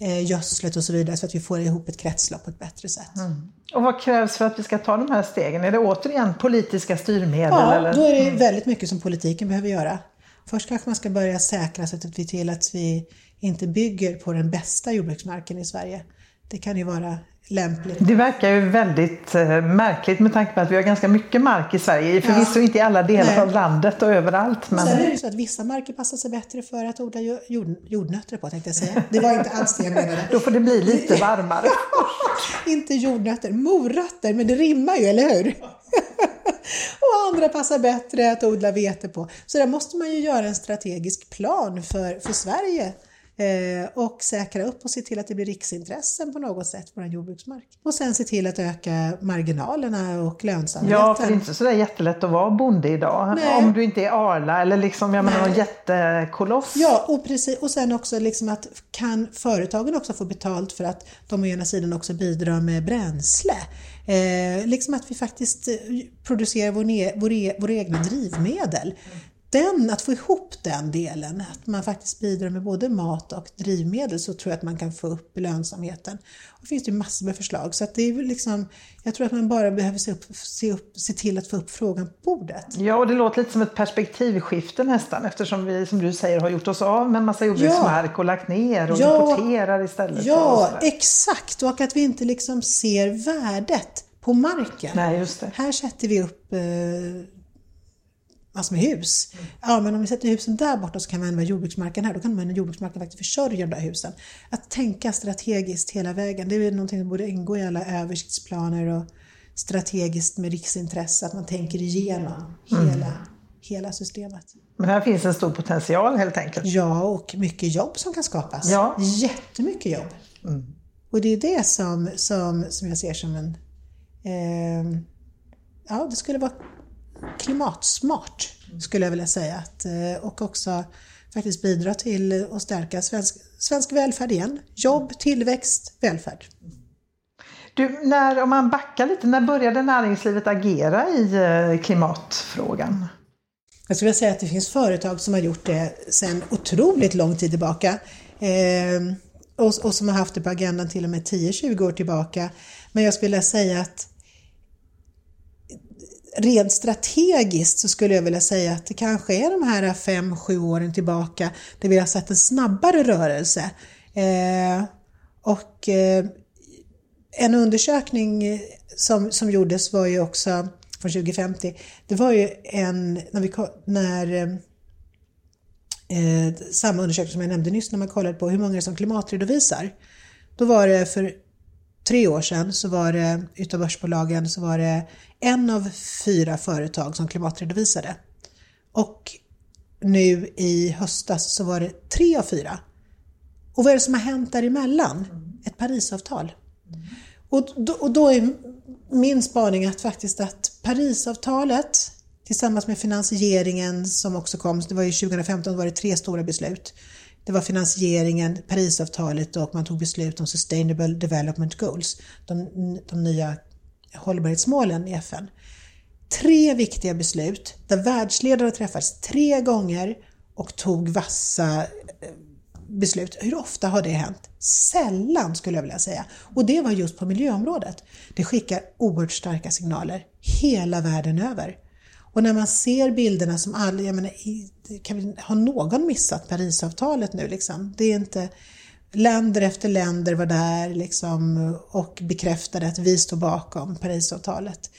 eh, gödslet och så vidare så att vi får ihop ett kretslopp på ett bättre sätt. Mm. Och vad krävs för att vi ska ta de här stegen? Är det återigen politiska styrmedel? Ja, eller? då är det mm. väldigt mycket som politiken behöver göra. Först kanske man ska börja säkra så att vi till att vi inte bygger på den bästa jordbruksmarken i Sverige det kan ju vara lämpligt. Det verkar ju väldigt eh, märkligt med tanke på att vi har ganska mycket mark i Sverige. Förvisso ja. inte i alla delar Nej. av landet och överallt. Men... Sen är det så att vissa marker passar sig bättre för att odla jord, jordnötter på tänkte jag säga. Det var inte alls det jag menade. (laughs) Då får det bli lite varmare. (laughs) inte jordnötter, morötter, men det rimmar ju, eller hur? (laughs) och andra passar bättre att odla vete på. Så där måste man ju göra en strategisk plan för, för Sverige Eh, och säkra upp och se till att det blir riksintressen på något sätt på den jordbruksmark. Och sen se till att öka marginalerna och lönsamheten. Ja, för det är inte sådär jättelätt att vara bonde idag. Nej. Om du inte är Arla eller liksom, jag menar, någon jättekoloss. Ja, och precis. Och sen också liksom att kan företagen också få betalt för att de å ena sidan också bidrar med bränsle. Eh, liksom att vi faktiskt producerar vår, vår, e- våra egna drivmedel den, att få ihop den delen, att man faktiskt bidrar med både mat och drivmedel så tror jag att man kan få upp lönsamheten. Och det finns det massor med förslag så att det är liksom, jag tror att man bara behöver se, upp, se, upp, se till att få upp frågan på bordet. Ja, och det låter lite som ett perspektivskifte nästan eftersom vi som du säger har gjort oss av med en massa jordbruksmark ja. och lagt ner och ja. importerar istället. Ja, och exakt och att vi inte liksom ser värdet på marken. Nej. Här sätter vi upp eh, massor med hus. Ja, men om vi sätter husen där borta så kan vi använda jordbruksmarken här. Då kan man använda jordbruksmarken faktiskt försörja de där husen. Att tänka strategiskt hela vägen, det är någonting som borde ingå i alla översiktsplaner och strategiskt med riksintresse, att man tänker igenom mm. hela, hela systemet. Men här finns en stor potential helt enkelt. Ja, och mycket jobb som kan skapas. Ja. Jättemycket jobb. Mm. Och det är det som, som, som jag ser som en... Eh, ja, det skulle vara klimatsmart skulle jag vilja säga. Att, eh, och också faktiskt bidra till att stärka svensk, svensk välfärd igen. Jobb, tillväxt, välfärd. Du, när, om man backar lite, när började näringslivet agera i eh, klimatfrågan? Jag skulle säga att det finns företag som har gjort det sedan otroligt lång tid tillbaka. Eh, och, och, som har haft det på agendan till och med 10-20 år tillbaka. Men jag skulle säga att rent strategiskt så skulle jag vilja säga att det kanske är de här 5-7 åren tillbaka där vi har sett en snabbare rörelse. Eh, och eh, en undersökning som, som gjordes var ju också från 2050, det var ju en, när, vi, när eh, eh, samma undersökning som jag nämnde nyss när man kollade på hur många som klimatredovisar. Då var det för tre år sedan så var det utav börsbolagen så var det en av fyra företag som klimatredovisade. Och nu i höstas så var det tre av fyra. Och vad är det som har hänt däremellan? Ett Parisavtal. Och då, och då är min spaning att faktiskt att Parisavtalet tillsammans med finansieringen som också kom, det var ju 2015 var det tre stora beslut. Det var finansieringen, Parisavtalet och man tog beslut om Sustainable Development Goals, de, de nya hållbarhetsmålen i FN. Tre viktiga beslut där världsledare träffades tre gånger och tog vassa eh, beslut. Hur ofta har det hänt? Sällan skulle jag vilja säga. Och det var just på miljöområdet. Det skickar oerhört starka signaler hela världen över. Och när man ser bilderna som alla, jag menar, kan vi, har någon missat Parisavtalet nu liksom? Det är inte, länder efter länder var där liksom och bekräftade att vi står bakom Parisavtalet.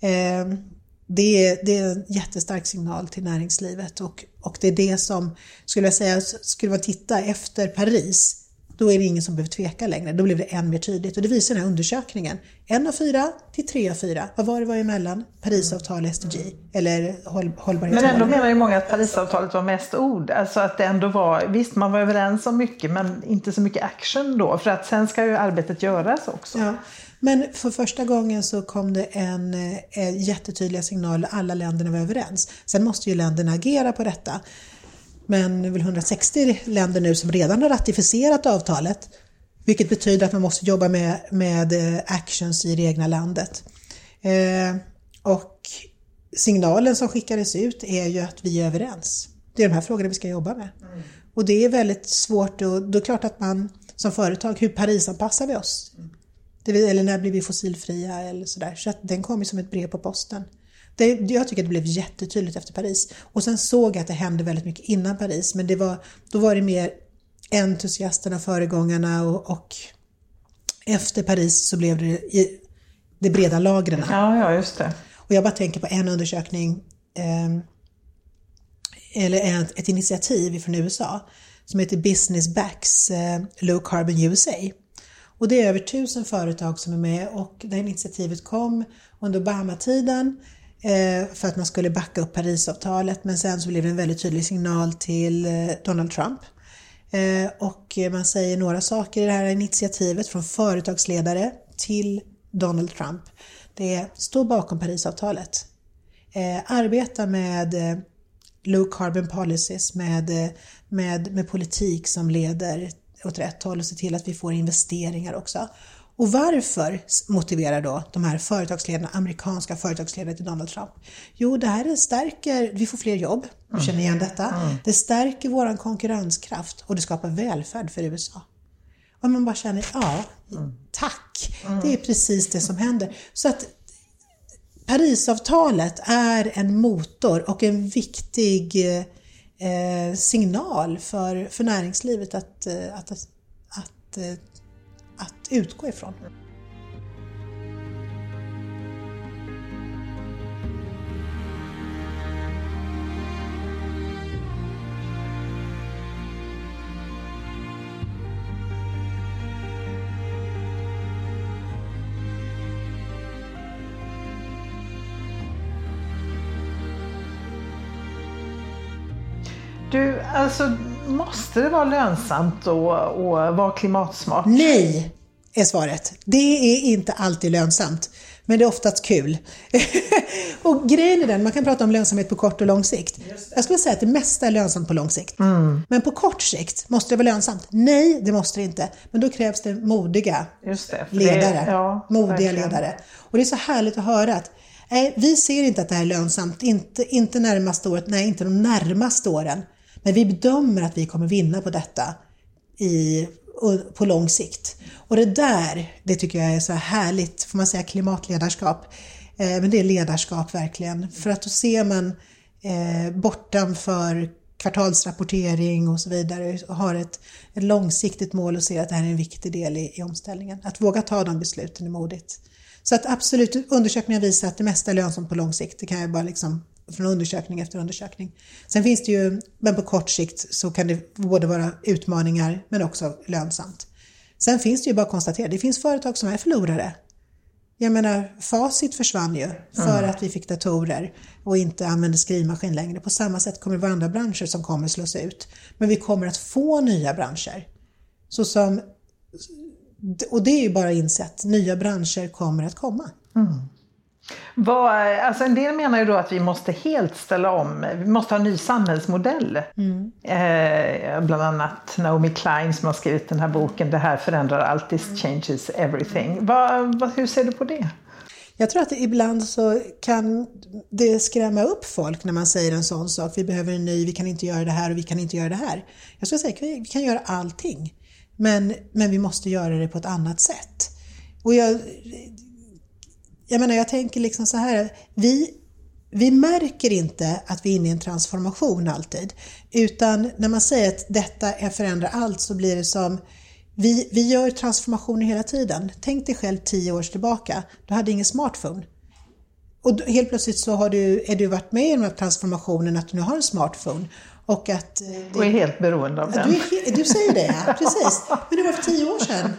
Eh, det, är, det är en jättestark signal till näringslivet och, och det är det som, skulle jag säga, skulle man titta efter Paris, då är det ingen som behöver tveka längre. Då blev det än mer tydligt. Och det visar den här undersökningen. En av fyra till tre av fyra. Vad var det var emellan? Parisavtal, SDG eller håll, hållbarhetsmål. Men ändå menar ju många att Parisavtalet var mest ord. Alltså att det ändå var, visst man var överens om mycket men inte så mycket action då. För att sen ska ju arbetet göras också. Ja. Men för första gången så kom det en, en eh, jättetydliga signaler, alla länderna var överens. Sen måste ju länderna agera på detta. Men det är väl 160 länder nu som redan har ratificerat avtalet. Vilket betyder att man måste jobba med, med eh, actions i det egna landet. Eh, och signalen som skickades ut är ju att vi är överens. Det är de här frågorna vi ska jobba med. Mm. Och det är väldigt svårt och då är det klart att man som företag, hur Parisanpassar vi oss? Mm. Det, eller när blir vi fossilfria eller sådär. Så att den kom ju som ett brev på posten. Det, jag tycker att det blev jättetydligt efter Paris. Och sen såg jag att det hände väldigt mycket innan Paris, men det var, då var det mer entusiasterna, föregångarna och, och efter Paris så blev det i de breda lagren. Ja, ja, just det. Och jag bara tänker på en undersökning, eh, eller ett, ett initiativ från USA som heter Business Backs eh, Low Carbon USA. Och det är över tusen företag som är med och det här initiativet kom under Obama-tiden Eh, för att man skulle backa upp Parisavtalet men sen så blev det en väldigt tydlig signal till eh, Donald Trump. Eh, och man säger några saker i det här initiativet från företagsledare till Donald Trump. Det är stå bakom Parisavtalet. Eh, arbeta med eh, low carbon policies, med, med, med politik som leder åt rätt håll och se till att vi får investeringar också. Och varför motiverar då de här företagsledarna, amerikanska företagsledare till Donald Trump? Jo, det här stärker, vi får fler jobb, du känner igen detta. Mm. Mm. Det stärker vår konkurrenskraft och det skapar välfärd för USA. Och man bara känner, ja, tack, det är precis det som händer. Så att Parisavtalet är en motor och en viktig eh, signal för, för näringslivet att, eh, att, att, att eh, att utgå ifrån. Du, alltså måste det vara lönsamt att vara klimatsmart? Nej, är svaret. Det är inte alltid lönsamt. Men det är oftast kul. (laughs) och grejen är den, man kan prata om lönsamhet på kort och lång sikt. Jag skulle säga att det mesta är lönsamt på lång sikt. Mm. Men på kort sikt, måste det vara lönsamt? Nej, det måste det inte. Men då krävs det modiga det, ledare. det- ja, modiga verkligen. ledare. Och det är så härligt att höra att nej, vi ser inte att det här är lönsamt, inte, inte närmaste året, nej inte de närmaste åren. Men vi bedömer att vi kommer vinna på detta i, på lång sikt. Och det där, det tycker jag är så härligt, får man säga klimatledarskap. Eh, men det är ledarskap verkligen. För att då ser man eh, bortanför kvartalsrapportering och så vidare och har ett, ett långsiktigt mål och ser att det här är en viktig del i, i omställningen. Att våga ta de besluten är modigt. Så att absolut, undersökningar visar att det mesta är lönsamt på lång sikt. Det kan jag bara liksom från undersökning efter undersökning. Sen finns det ju, men på kort sikt så kan det både vara utmaningar men också lönsamt. Sen finns det ju bara att konstatera, det finns företag som är förlorare. Jag menar, Facit försvann ju för att vi fick datorer och inte använde skrivmaskin längre. På samma sätt kommer det vara andra branscher som kommer slås ut. Men vi kommer att få nya branscher. Så som, och det är ju bara insett, nya branscher kommer att komma. Vad, alltså en del menar ju då att vi måste helt ställa om. Vi måste ha en ny samhällsmodell. Eh, bland annat Naomi Klein som har skrivit den här boken Det här förändrar allt, this changes everything. Vad, vad, hur ser du på det? Jag tror att ibland så kan det skrämma upp folk när man säger en sån sak. Vi behöver en ny, vi kan inte göra det här och vi kan inte göra det här. Jag skulle säga att vi vi kan göra allting. Men, men vi måste göra det på ett annat sätt. Och jag, jag menar, jag tänker liksom så här. Vi, vi märker inte att vi är inne i en transformation alltid. Utan när man säger att detta förändrar allt så blir det som vi, vi gör transformationer hela tiden. Tänk dig själv tio år tillbaka. Du hade ingen smartphone. Och helt plötsligt så har du, är du varit med i den här transformationen att du nu har en smartphone. Och att eh, det, Och är helt beroende av Ja, den. Du, du säger det, ja. (laughs) Precis. Men det var för tio år sedan.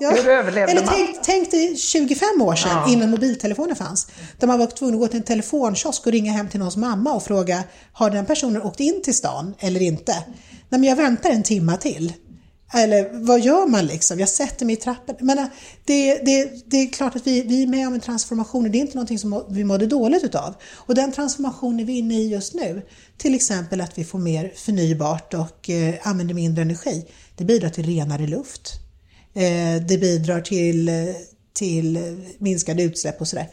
hur överlevde Eller tänk, tänk dig 25 år sedan, innan mobiltelefoner fanns. Där man var tvungen att gå till en telefonkiosk och ringa hem till någons mamma och fråga, har den personen åkt in till stan eller inte? Nej, men jag väntar en timma till. Eller vad gör man liksom? Jag sätter mig i trappen. Men, det, det, det är klart att vi, vi är med om en transformation och det är inte någonting som vi mådde dåligt utav. Och den transformationen vi är inne i just nu. Till exempel att vi får mer förnybart och eh, använder mindre energi. Det bidrar till renare luft. Eh, det bidrar till, till minskade utsläpp och sådär.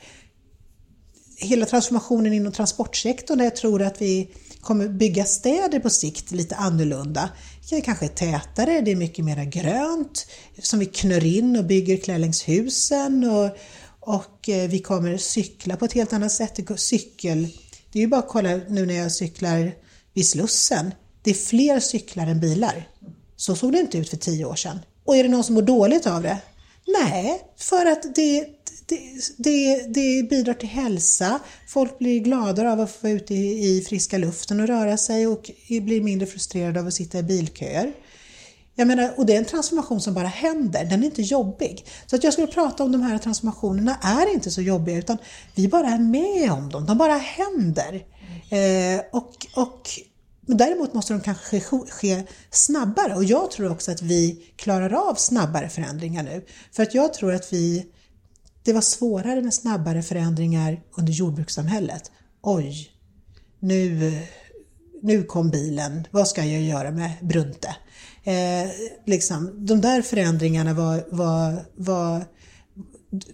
Hela transformationen inom transportsektorn där jag tror att vi kommer bygga städer på sikt lite annorlunda. Det kanske är tätare, det är mycket mer grönt som vi knör in och bygger klär längs husen och, och eh, vi kommer cykla på ett helt annat sätt. Cykel, det är ju bara att kolla nu när jag cyklar vid Slussen. Det är fler cyklar än bilar. Så såg det inte ut för tio år sedan. Och är det någon som mår dåligt av det? Nej, för att det, det, det, bidrar till hälsa. Folk blir gladare av att få vara ute i, i friska luften och röra sig och blir mindre frustrerade av att sitta i bilköer. Jag menar, och det är en transformation som bara händer, den är inte jobbig. Så att jag skulle prata om de här transformationerna är inte så jobbiga utan vi bara är med om dem, de bara händer. Eh, och, och men däremot måste de kanske ske, ske snabbare och jag tror också att vi klarar av snabbare förändringar nu. För att jag tror att vi, det var svårare med snabbare förändringar under jordbrukssamhället. Oj, nu, nu kom bilen, vad ska jag göra med Brunte? Eh, liksom, de där förändringarna var, var, var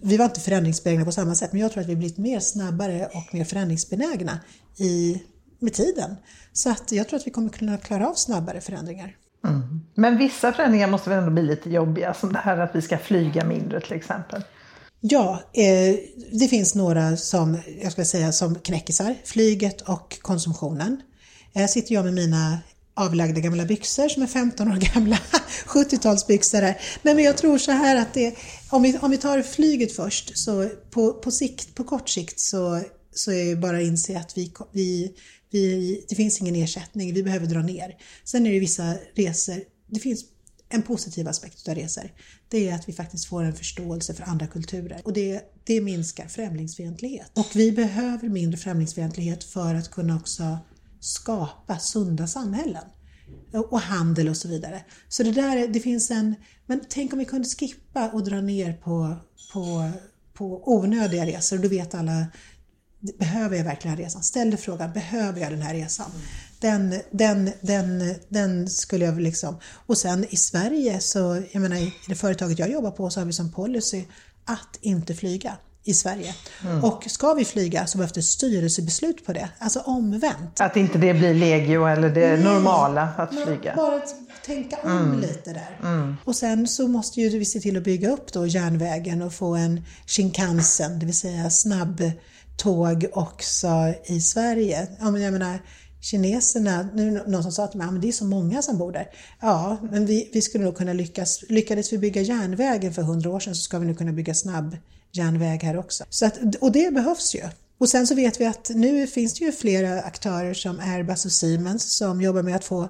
vi var inte förändringsbenägna på samma sätt, men jag tror att vi blivit mer snabbare och mer förändringsbenägna i, med tiden. Så att jag tror att vi kommer kunna klara av snabbare förändringar. Mm. Men vissa förändringar måste väl ändå bli lite jobbiga, som det här att vi ska flyga mindre till exempel. Ja, eh, det finns några som jag ska säga som knäckisar. Flyget och konsumtionen. Här sitter jag med mina avlagda gamla byxor som är 15 år gamla, (laughs) 70-talsbyxor här. Men jag tror så här att det, om vi, om vi tar flyget först, så på, på, sikt, på kort sikt så, så är det bara att inse att vi, vi, vi, det finns ingen ersättning, vi behöver dra ner. Sen är det vissa resor, det finns en positiv aspekt av resor, det är att vi faktiskt får en förståelse för andra kulturer och det, det minskar främlingsfientlighet. Och vi behöver mindre främlingsfientlighet för att kunna också skapa sunda samhällen och handel och så vidare. Så det där, det finns en, men tänk om vi kunde skippa och dra ner på, på, på onödiga resor. Då vet alla, behöver jag verkligen den här resan? Ställ dig frågan, behöver jag den här resan? Den, den, den, den skulle jag liksom... Och sen i Sverige så, jag menar i det företaget jag jobbar på så har vi som policy att inte flyga i Sverige. Mm. Och ska vi flyga så behövs det styrelsebeslut på det, alltså omvänt. Att inte det blir legio eller det Nej, normala att flyga? Bara att tänka om mm. lite där. Mm. Och sen så måste ju vi se till att bygga upp då järnvägen och få en Shinkansen, det vill säga snabbtåg också i Sverige. Ja, men jag menar, kineserna, nu någon som sa till mig att det är så många som bor där. Ja, men vi, vi skulle nog kunna lyckas. Lyckades vi bygga järnvägen för hundra år sedan så ska vi nu kunna bygga snabb järnväg här också. Så att, och det behövs ju. Och sen så vet vi att nu finns det ju flera aktörer som Airbus och Siemens som jobbar med att få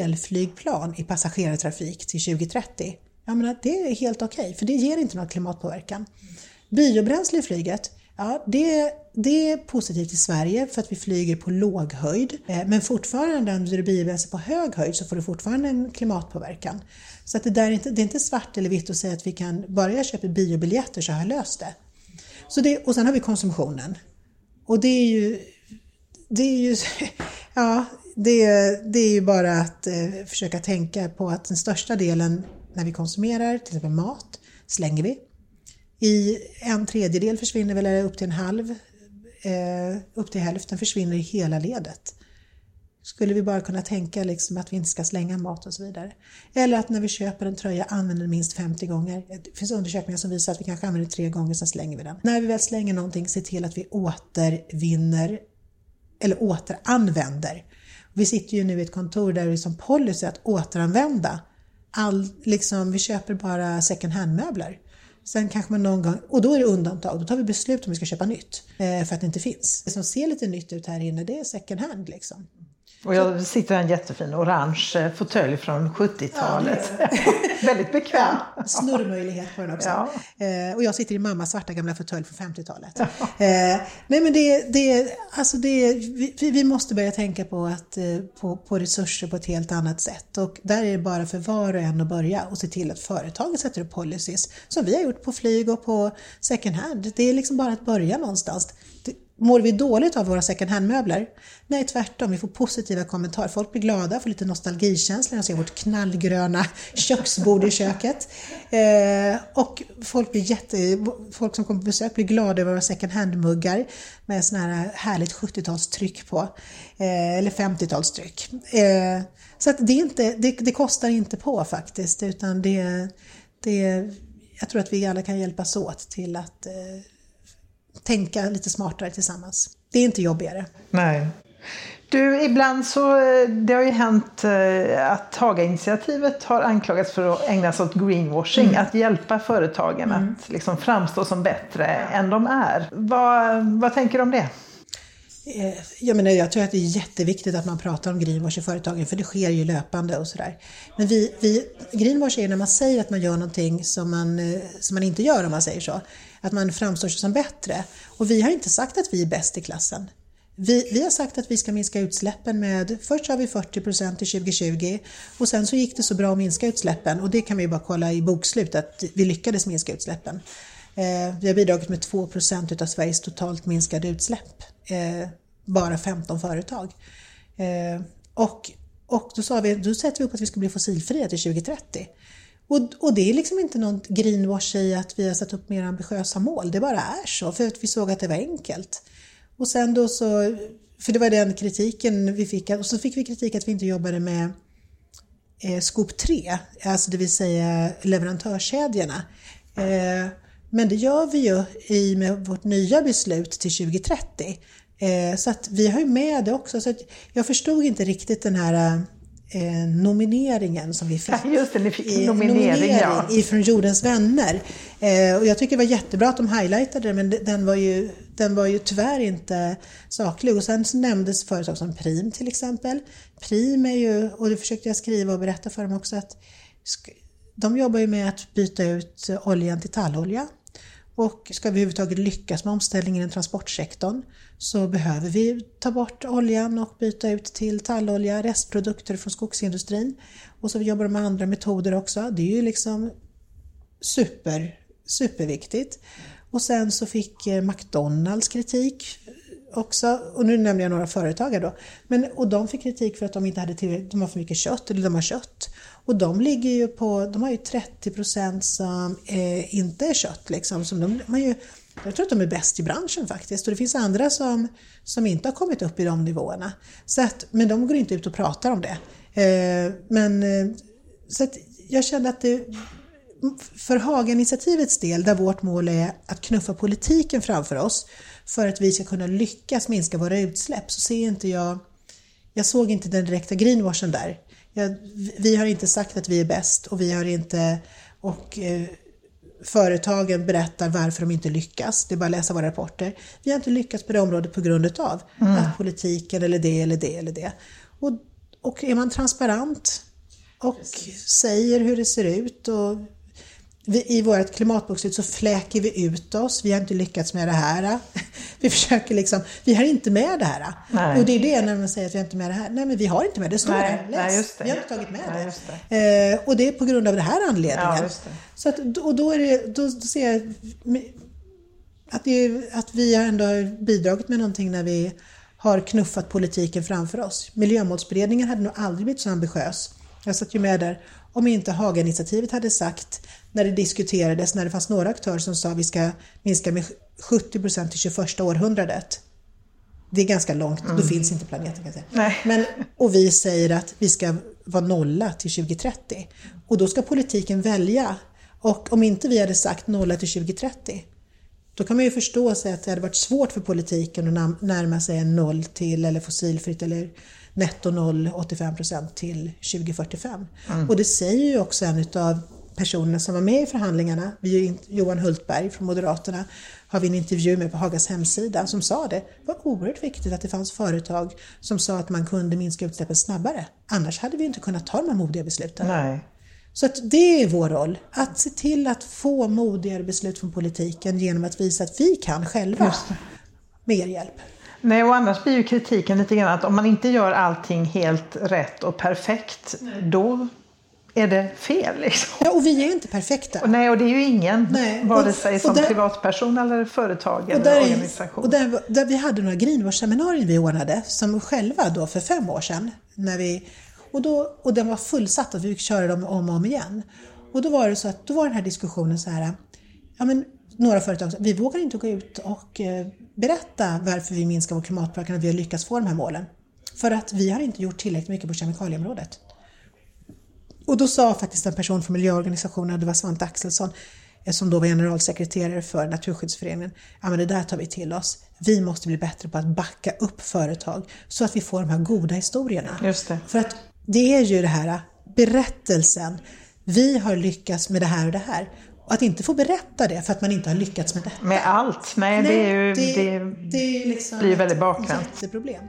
elflygplan i passagerartrafik till 2030. Jag menar, det är helt okej, okay, för det ger inte någon klimatpåverkan. Biobränsle i flyget, ja, det, det är positivt i Sverige för att vi flyger på låg höjd. Eh, men fortfarande om du biobränsle på hög höjd så får du fortfarande en klimatpåverkan. Så att det, där är inte, det är inte svart eller vitt att säga att vi kan, bara jag köper biobiljetter så har jag löst det. Så det och sen har vi konsumtionen. Och det är ju, det är ju, (laughs) ja, det, det är ju bara att eh, försöka tänka på att den största delen när vi konsumerar, till exempel mat, slänger vi. I en tredjedel försvinner väl upp till en halv, eh, upp till hälften försvinner i hela ledet. Skulle vi bara kunna tänka liksom att vi inte ska slänga mat och så vidare. Eller att när vi köper en tröja använder den minst 50 gånger. Det finns undersökningar som visar att vi kanske använder tre gånger, sen slänger vi den. När vi väl slänger någonting, se till att vi återvinner eller återanvänder. Vi sitter ju nu i ett kontor där det är som policy att återanvända. All, liksom, vi köper bara second hand-möbler. Sen kanske man någon gång, och då är det undantag, då tar vi beslut om vi ska köpa nytt eh, för att det inte finns. Det som ser lite nytt ut här inne det är second hand liksom. Och jag sitter i en jättefin orange eh, fåtölj från 70-talet. Ja, (laughs) Väldigt bekväm. Ja, snurrmöjlighet på den också. Ja. Eh, och jag sitter i mammas svarta gamla fåtölj från 50-talet. Ja. Eh, nej men det, det, alltså det, vi, vi måste börja tänka på, att, eh, på, på resurser på ett helt annat sätt. Och där är det bara för var och en att börja och se till att företaget sätter upp policies. Som vi har gjort på flyg och på second hand. Det är liksom bara att börja någonstans. Mår vi dåligt av våra second hand-möbler? Nej, tvärtom. Vi får positiva kommentarer. Folk blir glada, får lite nostalgikänsla när de ser vårt knallgröna (laughs) köksbord i köket. Eh, och folk, blir jätte, folk som kommer på besök blir glada över våra second hand-muggar med sån här härligt 70-talstryck på. Eh, eller 50-talstryck. Eh, så att det, inte, det, det, kostar inte på faktiskt, utan det, det, jag tror att vi alla kan hjälpas åt till att eh, tänka lite smartare tillsammans. Det är inte jobbigare. Nej. Du, ibland så, eh, det har ju hänt eh, att Haga-initiativet har anklagats för att ägna sig åt greenwashing, mm. att hjälpa företagen mm. att liksom framstå som bättre än de är. Vad, vad tänker du om det? Eh, jag, menar, jag tror att det är jätteviktigt att man pratar om greenwash i företagen för det sker ju löpande och sådär. Men vi, vi, greenwash är när man säger att man gör någonting som man, som man inte gör om man säger så att man framstår som bättre. Och vi har inte sagt att vi är bäst i klassen. Vi, vi, har sagt att vi ska minska utsläppen med, först har vi 40 procent till 2020 och sen så gick det så bra att minska utsläppen och det kan vi bara kolla i bokslut att vi lyckades minska utsläppen. Eh, vi har bidragit med 2 procent av Sveriges totalt minskade utsläpp, eh, bara 15 företag. Eh, och, och då sa vi, då sätter vi upp att vi ska bli fossilfria till 2030. Och, och det är liksom inte någon greenwash i att vi har satt upp mer ambitiösa mål, det bara är så för att vi såg att det var enkelt. Och sen då så, för det var den kritiken vi fick, och så fick vi kritik att vi inte jobbade med eh, skop 3, alltså det vill säga leverantörskedjorna. Eh, men det gör vi ju i med vårt nya beslut till 2030. Eh, så att vi har ju med det också. Så jag förstod inte riktigt den här eh, eh, nomineringen som vi fick. Ja, just det, ni fick eh, nominering, nominering ja. ifrån Jordens vänner. Eh, och jag tycker det var jättebra att de highlightade det men den var ju, den var ju tyvärr inte saklig. Och sen så nämndes företag som Prim till exempel. Prim är ju, och det försökte jag skriva och berätta för dem också, att de jobbar ju med att byta ut oljan till tallolja. Och ska vi överhuvudtaget lyckas med omställningen i transportsektorn så behöver vi ta bort oljan och byta ut till tallolja, restprodukter från skogsindustrin. Och så jobbar de med andra metoder också. Det är ju liksom super, superviktigt. Och sen så fick eh, McDonalds kritik också, och nu nämner jag några företagare då, men, och de fick kritik för att de inte hade tillräckligt, de har för mycket kött, eller de har kött. Och de ligger ju på, de har ju 30% som eh, inte är kött liksom. Som de, de ju, jag tror att de är bäst i branschen faktiskt och det finns andra som, som inte har kommit upp i de nivåerna. Så att, men de går inte ut och pratar om det. Eh, men, eh, så att jag kände att det, för Haga-initiativets del, där vårt mål är att knuffa politiken framför oss för att vi ska kunna lyckas minska våra utsläpp, så ser inte jag, jag såg inte den direkta greenwashen där. Jag, vi har inte sagt att vi är bäst och vi har inte, och eh, företagen berättar varför de inte lyckas. Det är bara att läsa våra rapporter. Vi har inte lyckats på det området på grund utav mm. att politiken eller det eller det eller det. Och, och är man transparent och Precis. säger hur det ser ut och vi, I vårt klimatbokslut så fläker vi ut oss. Vi har inte lyckats med det här. (laughs) Vi försöker liksom, vi har inte med det här. Nej. Och det är det när man säger att vi har inte med det här. Nej, men vi har inte med det. Det står där. Läs. Vi har inte tagit med Nej, det. Eh, och det är på grund av den här anledningen. Ja, så att, och då, är det, då, då ser jag att, det, att vi har ändå bidragit med någonting när vi har knuffat politiken framför oss. Miljömålsberedningen hade nog aldrig blivit så ambitiös. Jag satt ju med där om inte Haga-initiativet hade sagt när det diskuterades, när det fanns några aktörer som sa att vi ska minska med 70 procent till 21 århundradet. Det är ganska långt, mm. då finns inte planeten kan jag säga. Men, och vi säger att vi ska vara nolla till 2030. Och då ska politiken välja. Och om inte vi hade sagt nolla till 2030, då kan man ju förstå sig att det hade varit svårt för politiken att närma sig en noll till eller fossilfritt eller netto noll 85 procent till 2045. Mm. Och det säger ju också en av personerna som var med i förhandlingarna, Johan Hultberg från Moderaterna, har vi en intervju med på Hagas hemsida som sa det. Det var oerhört viktigt att det fanns företag som sa att man kunde minska utsläppen snabbare. Annars hade vi inte kunnat ta de här modiga besluten. Nej. Så att det är vår roll, att se till att få modigare beslut från politiken genom att visa att vi kan själva med er hjälp. Nej, och annars blir ju kritiken lite grann att om man inte gör allting helt rätt och perfekt, Nej. då är det fel. Liksom. Ja, och vi är ju inte perfekta. Och nej, och det är ju ingen, Nej. vare sig som där, privatperson eller företag eller där, organisation. Och där, där vi hade några greenwash-seminarier vi ordnade, som själva då för fem år sedan, när vi, och, då, och den var fullsatt och vi fick köra dem om och om igen. Och då var det så att då var den här diskussionen så här, ja men några företag vi vågar inte gå ut och eh, berätta varför vi minskar vår klimatpåverkan och vi har lyckats få de här målen. För att vi har inte gjort tillräckligt mycket på kemikalieområdet. Och då sa faktiskt en person från miljöorganisationen, det var Svante Axelsson, eh, som då var generalsekreterare för Naturskyddsföreningen, ja men det där tar vi till oss. Vi måste bli bättre på att backa upp företag så att vi får de här goda historierna. Just det. För att det är ju det här berättelsen, vi har lyckats med det här och det här. Och att inte få berätta det för att man inte har lyckats med detta. Med allt, nej, nej det, är ju, det, det, det liksom blir väldigt bakvänt. Är ett jätteproblem.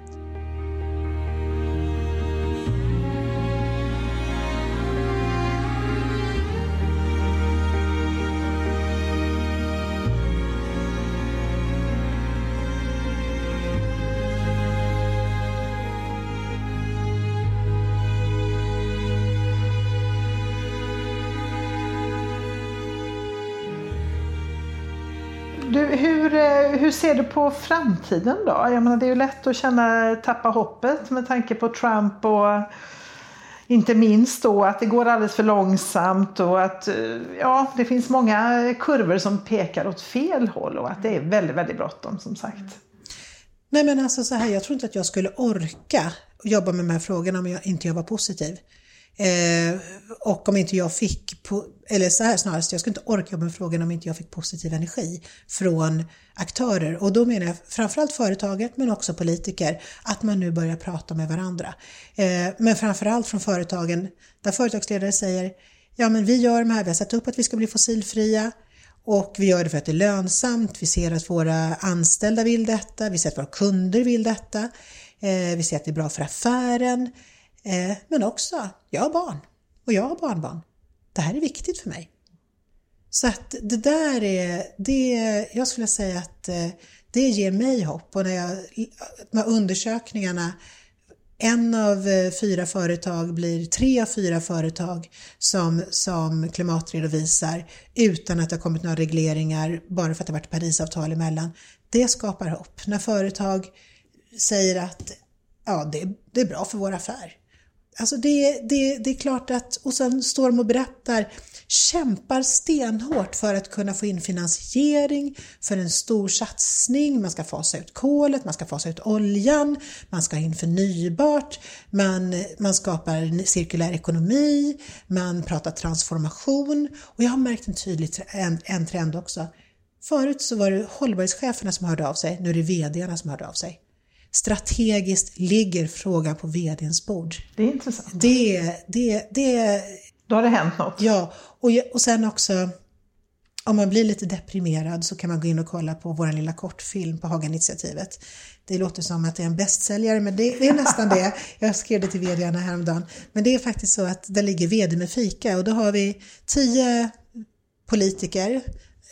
Hur ser du på framtiden då? Jag menar, det är ju lätt att känna, tappa hoppet med tanke på Trump och inte minst då att det går alldeles för långsamt och att eh, ja, det finns många kurvor som pekar åt fel håll och att det är väldigt, väldigt bråttom som sagt. Nej men alltså så här, jag tror inte att jag skulle orka jobba med de här frågorna om jag inte jag var positiv. Eh, och om inte jag fick, eller så här snarast, jag skulle inte orka jobba med frågan om inte jag fick positiv energi från aktörer. Och då menar jag framförallt företaget men också politiker, att man nu börjar prata med varandra. Eh, men framförallt från företagen, där företagsledare säger, ja men vi gör de här, vi har satt upp att vi ska bli fossilfria, och vi gör det för att det är lönsamt, vi ser att våra anställda vill detta, vi ser att våra kunder vill detta, eh, vi ser att det är bra för affären, Eh, men också, jag har barn och jag har barnbarn. Det här är viktigt för mig. Så att det där är, det, jag skulle säga att eh, det ger mig hopp och när jag, de här undersökningarna en av eh, fyra företag blir tre av fyra företag som, som klimatredovisar utan att det har kommit några regleringar bara för att det har varit Parisavtal emellan. Det skapar hopp. När företag säger att ja, det, det är bra för vår affär. Alltså det, det, det är klart att, och sen står de och berättar, kämpar stenhårt för att kunna få in finansiering för en stor satsning. Man ska fasa ut kolet, man ska fasa ut oljan, man ska ha in förnybart, man, man skapar en cirkulär ekonomi, man pratar transformation och jag har märkt en tydlig en, en trend också. Förut så var det hållbarhetscheferna som hörde av sig, nu är det VDarna som hörde av sig strategiskt ligger frågan på VDns bord. Det är intressant. Det, det, det, Då har det hänt något. Ja, och, och sen också om man blir lite deprimerad så kan man gå in och kolla på vår lilla kortfilm på Haga-initiativet. Det låter som att det är en bästsäljare, men det, det är nästan det. (laughs) Jag skrev det till vdarna häromdagen. Men det är faktiskt så att där ligger vd med fika och då har vi tio politiker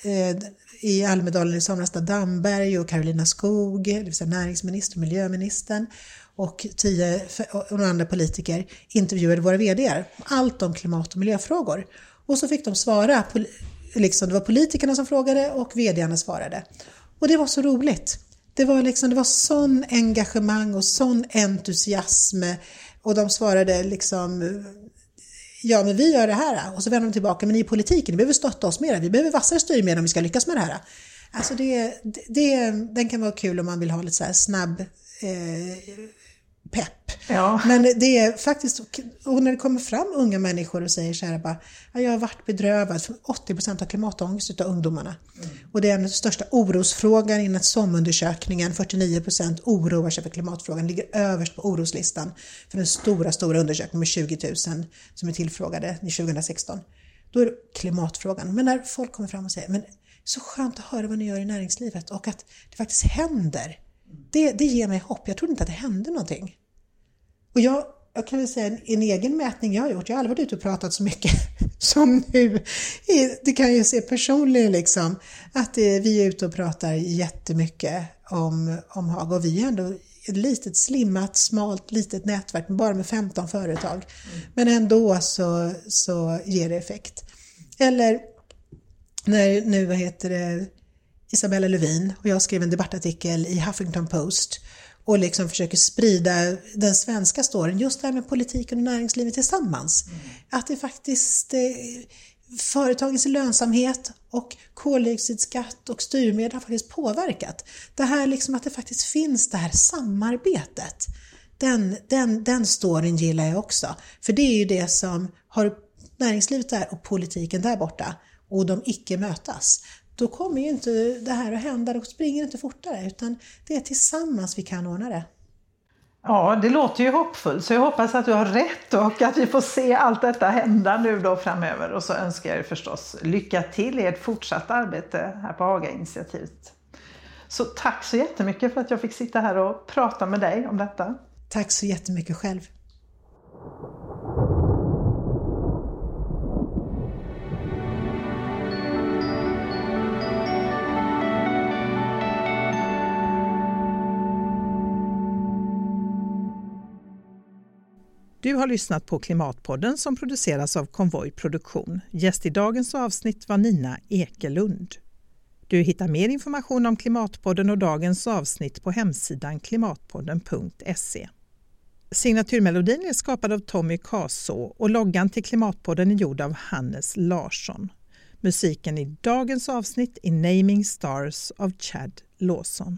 Eh, i Almedalen i somras där Damberg och Karolina Skog, det vill säga näringsminister och miljöministern och tio och några andra politiker intervjuade våra VDR. Allt om klimat och miljöfrågor. Och så fick de svara. Liksom, det var politikerna som frågade och VDarna svarade. Och det var så roligt. Det var, liksom, det var sån engagemang och sån entusiasm och de svarade liksom ja men vi gör det här. Och så vänder de tillbaka, men ni i politiken, ni behöver stötta oss mer, vi behöver vassare styrmedel om vi ska lyckas med det här. Alltså det, det, den kan vara kul om man vill ha lite så här snabb eh, pepp. Ja. Men det är faktiskt, och när det kommer fram unga människor och säger så här bara, jag har varit bedrövad, 80% har klimatångest av ungdomarna. Mm. Och det är den största orosfrågan inom SOM-undersökningen, 49% oroar sig för klimatfrågan, ligger överst på oroslistan för den stora, stora undersökningen med 20 000 som är tillfrågade 2016. Då är det klimatfrågan. Men när folk kommer fram och säger, men så skönt att höra vad ni gör i näringslivet och att det faktiskt händer. Det, det ger mig hopp. Jag trodde inte att det hände någonting. Och jag, jag kan väl säga en, en, egen mätning jag har gjort, jag har aldrig varit ute och pratat så mycket (laughs) som nu. Det kan jag se personligen liksom, att det, vi är ute och pratar jättemycket om, om Haga och vi är ändå ett litet slimmat, smalt, litet nätverk bara med 15 företag. Mm. Men ändå så, så ger det effekt. Eller när nu, vad heter det, Isabella Lövin och jag skrev en debattartikel i Huffington Post och liksom försöker sprida den svenska storyn, just det här med politiken och näringslivet tillsammans. Mm. Att det faktiskt, eh, företagens lönsamhet och koldioxidskatt och styrmedel har faktiskt påverkat. Det här liksom att det faktiskt finns det här samarbetet. Den, den, den storyn gillar jag också. För det är ju det som har näringslivet där och politiken där borta och de icke mötas då kommer ju inte det här att hända, då springer det inte fortare utan det är tillsammans vi kan ordna det. Ja, det låter ju hoppfullt så jag hoppas att du har rätt och att vi får se allt detta hända nu då framöver och så önskar jag er förstås lycka till i ert fortsatta arbete här på Haga-initiativet. Så tack så jättemycket för att jag fick sitta här och prata med dig om detta. Tack så jättemycket själv. Du har lyssnat på Klimatpodden som produceras av Konvoj Produktion. Gäst i dagens avsnitt var Nina Ekelund. Du hittar mer information om Klimatpodden och dagens avsnitt på hemsidan klimatpodden.se. Signaturmelodin är skapad av Tommy Kaså och loggan till Klimatpodden är gjord av Hannes Larsson. Musiken i dagens avsnitt är Naming Stars av Chad Lawson.